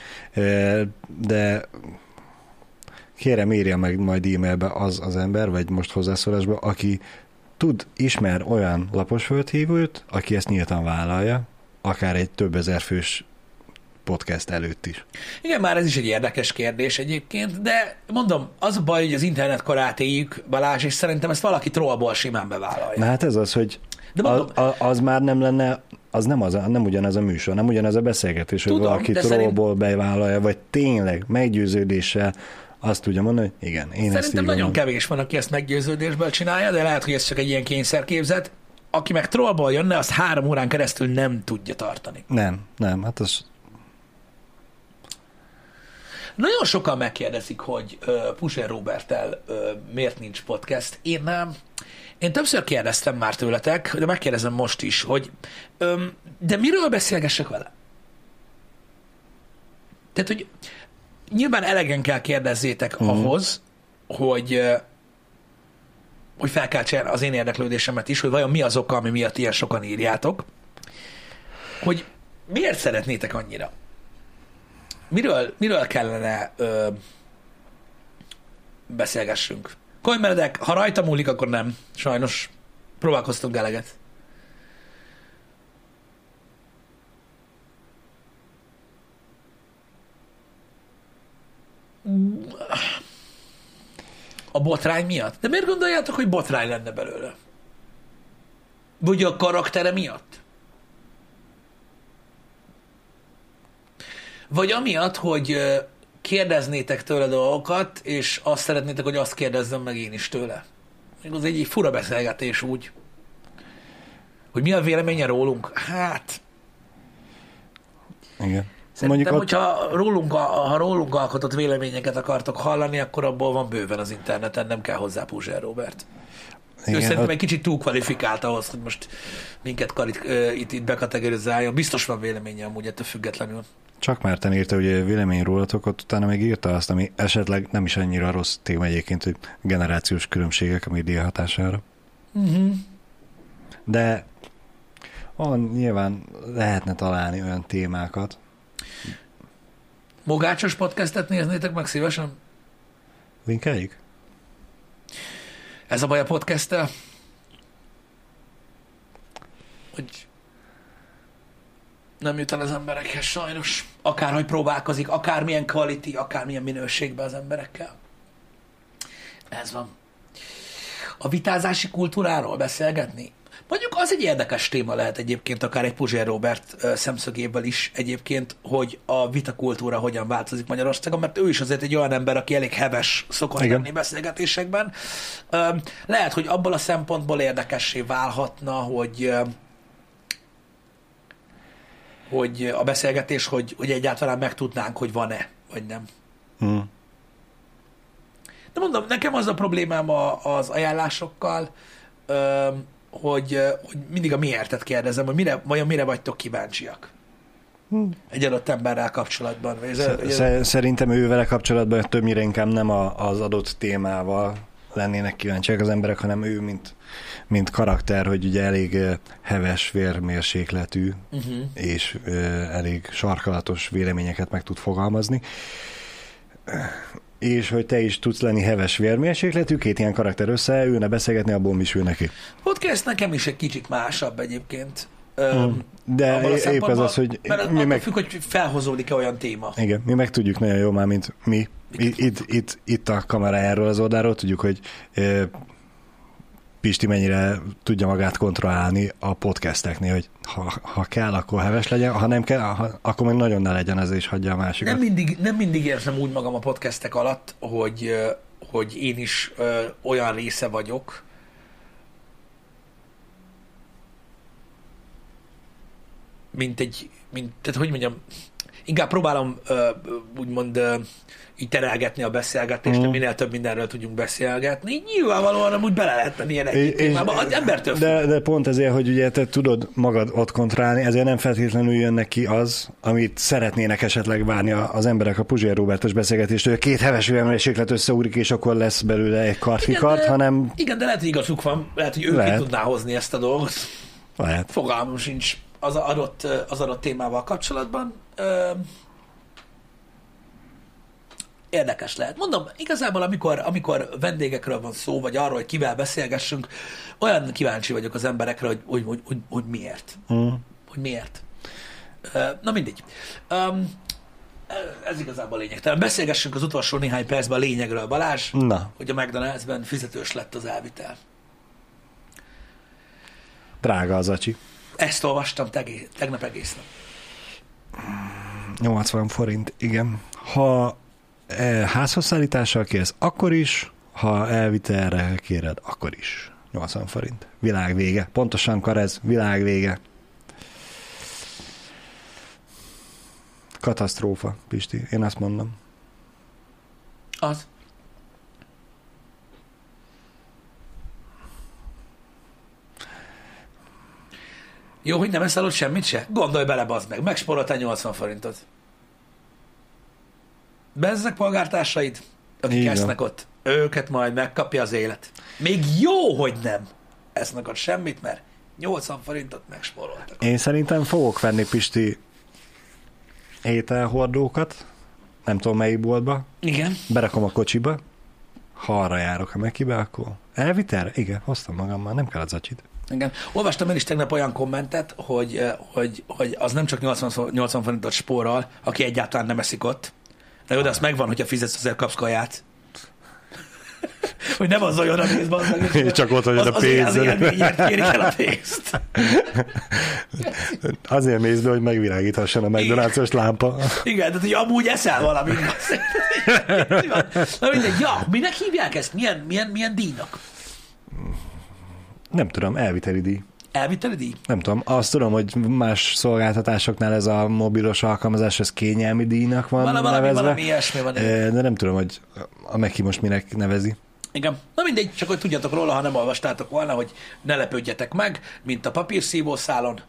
de kérem írja meg majd e-mailbe az az ember, vagy most hozzászólásba, aki tud, ismer olyan laposföldhívőt, aki ezt nyíltan vállalja, akár egy több ezer fős podcast előtt is. Igen, már ez is egy érdekes kérdés egyébként, de mondom, az a baj, hogy az internet korát éljük, Balázs, és szerintem ezt valaki trollból simán bevállalja. Na hát ez az, hogy De mondom- a- az már nem lenne, az nem, az a, nem ugyanaz a műsor, nem ugyanaz a beszélgetés, hogy Tudom, valaki de trollból bevállalja, vagy tényleg meggyőződéssel azt tudja mondani, hogy igen, én ezt Szerintem így nagyon gondolom. kevés van, aki ezt meggyőződésből csinálja, de lehet, hogy ez csak egy ilyen kényszerképzet. Aki meg trollból jönne, azt három órán keresztül nem tudja tartani. Nem, nem, hát az Nagyon sokan megkérdezik, hogy uh, Pusher Robertel uh, miért nincs podcast. Én, uh, én többször kérdeztem már tőletek, de megkérdezem most is, hogy um, de miről beszélgessek vele? Tehát, hogy nyilván elegen kell kérdezzétek uh-huh. ahhoz, hogy hogy felkeltsen az én érdeklődésemet is, hogy vajon mi az oka, ami miatt ilyen sokan írjátok, hogy miért szeretnétek annyira? Miről, miről kellene ö, beszélgessünk? Kolymeredek, ha rajta múlik, akkor nem. Sajnos. Próbálkoztunk eleget. A botrány miatt? De miért gondoljátok, hogy botrány lenne belőle? Vagy a karaktere miatt? Vagy amiatt, hogy kérdeznétek tőle dolgokat, és azt szeretnétek, hogy azt kérdezzem meg én is tőle. Az egy, egy fura beszélgetés úgy. Hogy mi a véleménye rólunk? Hát, igen. Szerintem, Mondjuk ott, hogyha rólunk, ha rólunk alkotott véleményeket akartok hallani, akkor abból van bőven az interneten, nem kell hozzá Puzsér Robert. Igen, ő szerintem ott, egy kicsit túl kvalifikált ahhoz, hogy most minket karit, ö, itt, itt bekategorizáljon. Biztos van véleménye amúgy ettől függetlenül. csak Márten írta ugye vélemény rólatok, ott utána még írta azt, ami esetleg nem is annyira rossz téma egyébként, hogy generációs különbségek a média hatására. Uh-huh. De van, nyilván lehetne találni olyan témákat. Mogácsos podcastet néznétek meg szívesen? Linkeljük? Ez a baj a podcast hogy nem jut el az emberekhez sajnos. Akárhogy próbálkozik, akármilyen quality, akármilyen minőségben az emberekkel. Ez van. A vitázási kultúráról beszélgetni? Mondjuk az egy érdekes téma lehet egyébként, akár egy Puzsér Robert szemszögéből is egyébként, hogy a vitakultúra hogyan változik Magyarországon, mert ő is azért egy olyan ember, aki elég heves szokott Igen. lenni beszélgetésekben. Lehet, hogy abból a szempontból érdekessé válhatna, hogy hogy a beszélgetés, hogy, hogy egyáltalán megtudnánk, hogy van-e, vagy nem. Hmm. De mondom, nekem az a problémám a, az ajánlásokkal, hogy, hogy mindig a miértet kérdezem, hogy mire, vajon mire vagytok kíváncsiak. Hmm. Egy adott emberrel kapcsolatban. Szerintem ő vele kapcsolatban többnyire inkább nem az adott témával lennének kíváncsiak az emberek, hanem ő, mint, mint karakter, hogy ugye elég heves vérmérsékletű uh-huh. és uh, elég sarkalatos véleményeket meg tud fogalmazni és hogy te is tudsz lenni heves vérmérsékletű, két ilyen karakter összeülne beszélgetni, abból is ő neki. Podcast nekem is egy kicsit másabb egyébként. Hmm. De épp az az, hogy mert mi meg... függ, hogy felhozódik-e olyan téma. Igen, mi meg tudjuk nagyon jól már, mint mi. Itt, itt, itt a kamerájáról, az oldalról tudjuk, hogy Pisti mennyire tudja magát kontrollálni a podcasteknél, hogy ha, ha kell, akkor heves legyen, ha nem kell, ha, akkor meg nagyon ne legyen ez, és hagyja a másikat. Nem mindig, nem mindig érzem úgy magam a podcastek alatt, hogy, hogy én is ö, olyan része vagyok, mint egy, mint, tehát hogy mondjam, inkább próbálom ö, úgymond ö, így terelgetni a beszélgetést, mm. minél több mindenről tudjunk beszélgetni. Nyilvánvalóan amúgy bele lehet menni ilyen egy témába, az embertől de, de pont ezért, hogy ugye te tudod magad ott kontrollálni, ezért nem feltétlenül jön neki az, amit szeretnének esetleg várni az emberek a Puzsér Robertos beszélgetést, hogy a két heves üvemérséklet összeúrik, és akkor lesz belőle egy karfikart, hanem... Igen, de lehet, hogy igazuk van, lehet, hogy ő lehet. ki tudná hozni ezt a dolgot. Lehet. Fogalmam sincs az adott, az adott témával kapcsolatban érdekes lehet. Mondom, igazából amikor, amikor vendégekről van szó, vagy arról, hogy kivel beszélgessünk, olyan kíváncsi vagyok az emberekre, hogy, hogy, hogy, hogy, hogy miért. Mm. Hogy miért. Na mindegy. Um, ez igazából lényegtelen. Beszélgessünk az utolsó néhány percben a lényegről, Balázs, Na. hogy a McDonald'sben fizetős lett az elvitel. Drága az acsi. Ezt olvastam tegé, tegnap egész nap. 80 forint, igen. Ha házhoz szállítással kérsz, akkor is, ha elvitelre kéred, akkor is. 80 forint. Világ. Pontosan karez, világ vége. Katasztrófa, Pisti, én azt mondom. Az. Jó, hogy nem eszel ott semmit se? Gondolj bele, bazd meg. Megsporoltál 80 forintot. Bezzek polgártársaid, akik Igen. esznek ott, őket majd megkapja az élet. Még jó, hogy nem esznek ott semmit, mert 80 forintot megsporoltak. Én szerintem fogok venni Pisti ételhordókat, nem tudom melyik boltba. Igen. Berakom a kocsiba, ha arra járok a Mekibe, akkor elvitel? Igen, hoztam magammal, nem kell az acsit. Igen. Olvastam én is tegnap olyan kommentet, hogy, eh, hogy, hogy az nem csak 80, 80 forintot spórol, aki egyáltalán nem eszik ott. Na jó, de azt megvan, hogyha fizetsz, azért kapsz kaját. hogy nem az olyan a pénzben. Az Csak ott vagy a pénz. Az, az kérik el a pénzt. Azért mész be, hogy megvilágíthasson a McDonald's-os lámpa. Igen, tehát hogy amúgy eszel valamit. Na mindegy, ja, minek hívják ezt? Milyen, milyen, milyen díjnak? Nem tudom, elviteli díj. Elviteli díj? Nem tudom. Azt tudom, hogy más szolgáltatásoknál ez a mobilos alkalmazás, ez kényelmi díjnak van valami, nevezve. Valami ilyesmi van. De nem tudom, hogy a Meki most minek nevezi. Igen. Na mindegy, csak hogy tudjatok róla, ha nem olvastátok volna, hogy ne lepődjetek meg, mint a papírszívószálon,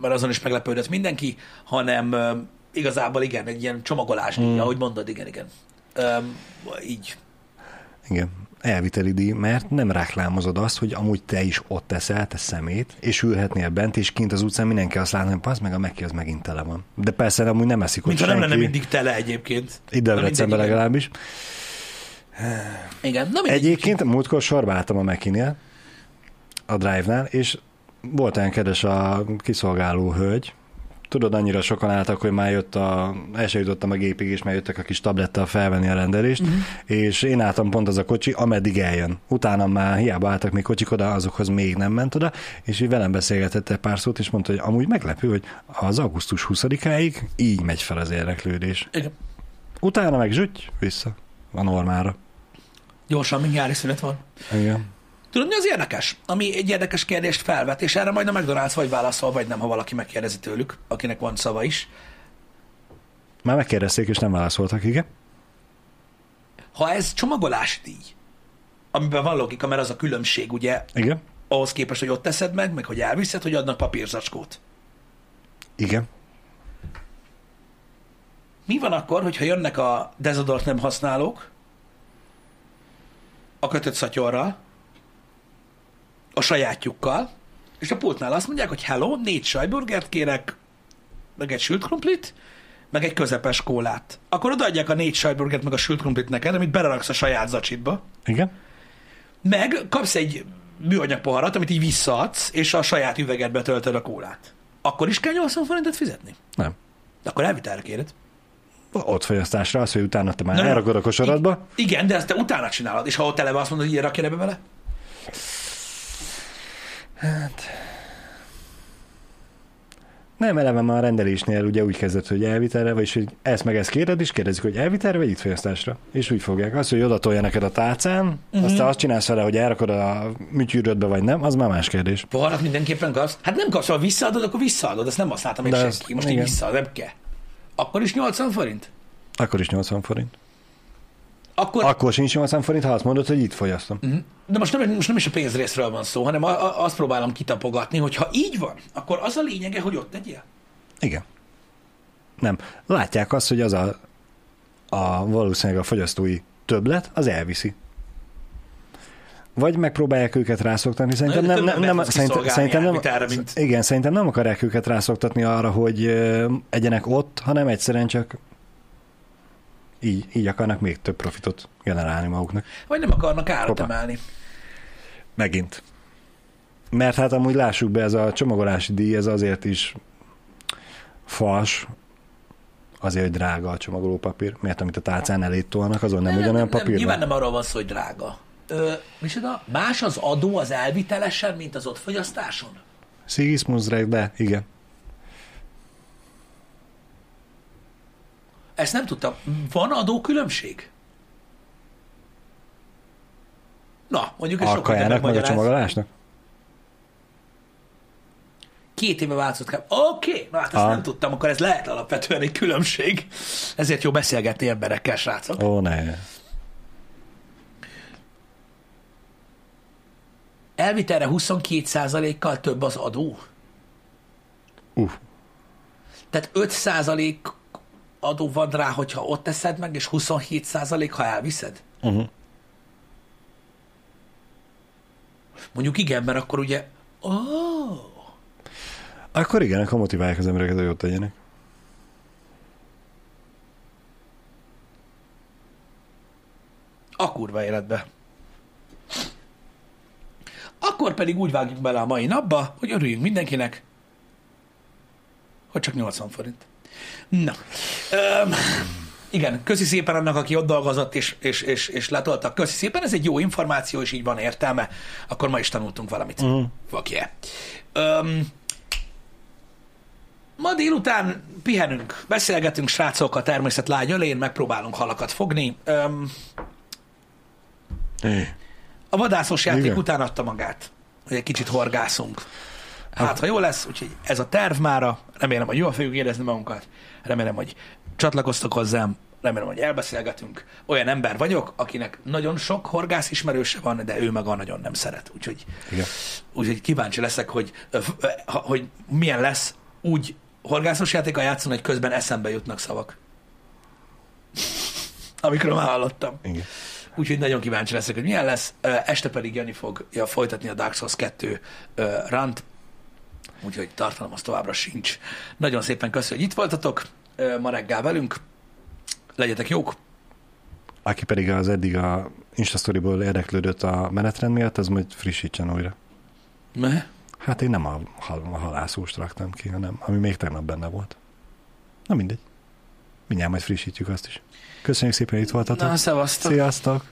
mert azon is meglepődött mindenki, hanem igazából igen, egy ilyen csomagolás, mm. ahogy mondod, igen, igen. így. Igen elviteli díj, mert nem reklámozod azt, hogy amúgy te is ott teszel, te szemét, és ülhetnél bent, és kint az utcán mindenki azt látna, hogy meg a meki az megint tele van. De persze amúgy nem eszik Mint ha nem lenne mindig tele egyébként. Ide Debrecenben legalábbis. Igen, na. Egyébként múltkor sorba álltam a Mekinél, a Drive-nál, és volt olyan kedves a kiszolgáló hölgy, tudod, annyira sokan álltak, hogy már jött a, el sem jutottam a gépig, és már jöttek a kis tablettel felvenni a rendelést, uh-huh. és én álltam pont az a kocsi, ameddig eljön. Utána már hiába álltak még kocsik oda, azokhoz még nem ment oda, és így velem beszélgetett egy pár szót, és mondta, hogy amúgy meglepő, hogy az augusztus 20-áig így megy fel az érdeklődés. Igen. Utána meg zsüty, vissza a normára. Gyorsan, nyári szünet van. Igen. Tudod, mi az érdekes? Ami egy érdekes kérdést felvet, és erre majd a McDonald's vagy válaszol, vagy nem, ha valaki megkérdezi tőlük, akinek van szava is. Már megkérdezték, és nem válaszoltak, igen? Ha ez csomagolási díj, amiben van logika, mert az a különbség, ugye, Igen? ahhoz képest, hogy ott teszed meg, meg hogy elviszed, hogy adnak papírzacskót. Igen. Mi van akkor, hogyha jönnek a dezodort nem használók, a kötött szatyorral, a sajátjukkal, és a pultnál azt mondják, hogy hello, négy sajburgert kérek, meg egy sült krumplit, meg egy közepes kólát. Akkor odaadják a négy sajburgert, meg a sült krumplit neked, amit beleraksz a saját zacsitba, Igen? meg kapsz egy műanyag poharat, amit így visszaadsz, és a saját üvegedbe töltöd a kólát. Akkor is kell 80 forintot fizetni? Nem. Akkor elvitelre kéred. Ott fogyasztásra az, hogy utána te már Na, elrakod a kosaratba. Igen, de ezt te utána csinálod, és ha ott eleve azt mondod, hogy ilyen rakja ebbe bele? Nem, eleve már a rendelésnél ugye úgy kezdett, hogy elvitelre, vagyis hogy ezt meg ezt kéred, és kérdezik, hogy elvitelre, vagy itt fogyasztásra. És úgy fogják. Azt, hogy oda tolja neked a tálcán, Mhm. uh-huh. azt te azt csinálsz vele, hogy elrakod a műtyűrödbe, vagy nem, az már más kérdés. Poharat mindenképpen kapsz? Hát nem kapsz, ha visszaadod, akkor visszaadod, ezt nem használtam még De senki. Most igen. visszaad, nem kell. Akkor is 80 forint? Akkor is 80 forint. Akkor, Akkor sincs 80 forint, ha azt mondod, hogy itt fogyasztom. Mhm. de most nem, most nem is a pénzrészről van szó, hanem a, a, azt próbálom kitapogatni, hogy ha így van, akkor az a lényege, hogy ott tegyél. Igen. Nem. Látják azt, hogy az a, a valószínűleg a fogyasztói többlet, az elviszi. Vagy megpróbálják őket rászoktatni, szerintem de nem, nem, nem, fogsz szerintem, szerintem nem, elvitelre, mint- igen, szerintem nem akarják őket rászoktatni arra, hogy egyenek ott, hanem egyszerűen csak így, így akarnak még több profitot generálni maguknak. Vagy nem akarnak árat emelni. Megint. Mert hát amúgy lássuk be, ez a csomagolási díj, ez azért is fals, azért, hogy drága a csomagolópapír, mert amit a tálcán elé tolnak, azon nem, ugyanolyan papír Nyilván van. nem arról van szó, hogy drága. Ö, micsoda? Más az adó az elvitelesen, mint az ott fogyasztáson? Szigiszmundreg, de igen. Ezt nem tudtam. Van adókülönbség? Na, mondjuk ez A többet kajának meg a csomagolásnak? Két éve változott. Oké, okay. na hát ezt Ah. nem tudtam, akkor ez lehet alapvetően egy különbség. Ezért jó beszélgetni emberekkel, srácok. Ó, ne. Elvitelre 22%-kal több az adó. Uh, Tehát 5% adó van rá, hogyha ott teszed meg, és 27% ha elviszed. uh-huh. Mondjuk igen, mert akkor ugye... Oh, Akkor igen, akkor motiválják az embereket, hogy ott tegyenek. a kurva életbe. Akkor pedig úgy vágjuk bele a mai napba, hogy örüljünk mindenkinek, hogy csak 80 forint. Na. Öm, igen, köszi szépen annak, aki ott dolgozott és, és, és, és letoltak. Köszi szépen, ez egy jó információ, és így van értelme. Akkor ma is tanultunk valamit. Mhm. Fuck yeah. Öm, ma délután pihenünk, beszélgetünk srácok a természet lágy ölén, megpróbálunk halakat fogni. Öm, É. a vadászos játék Igen. után adta magát, hogy egy kicsit horgászunk. Hát, ha jó lesz, úgyhogy ez a terv mára, remélem, hogy jól fogjuk érezni magunkat, remélem, hogy csatlakoztok hozzám, remélem, hogy elbeszélgetünk. Olyan ember vagyok, akinek nagyon sok horgász ismerőse van, de ő maga nagyon nem szeret. Úgyhogy, Igen. úgyhogy kíváncsi leszek, hogy, hogy milyen lesz úgy horgászos játékkal játszani, hogy közben eszembe jutnak szavak. Amikről már hallottam. Igen. Úgyhogy nagyon kíváncsi leszek, hogy milyen lesz. Este pedig Jani fogja folytatni a Dark Souls 2 ö, rant, úgyhogy tartalom az továbbra sincs. Nagyon szépen köszönöm, hogy itt voltatok ma reggel velünk. Legyetek jók, aki pedig az eddig a Instastoryból érdeklődött a menetrend miatt, az majd frissítsen újra. Me? Hát én nem a, hal- a halászóst raktam ki, hanem ami még tegnap benne volt. Na mindegy. Mindjárt majd frissítjük azt is. Köszönjük szépen, hogy itt voltatok. Na, szevasztok. Sziasztok!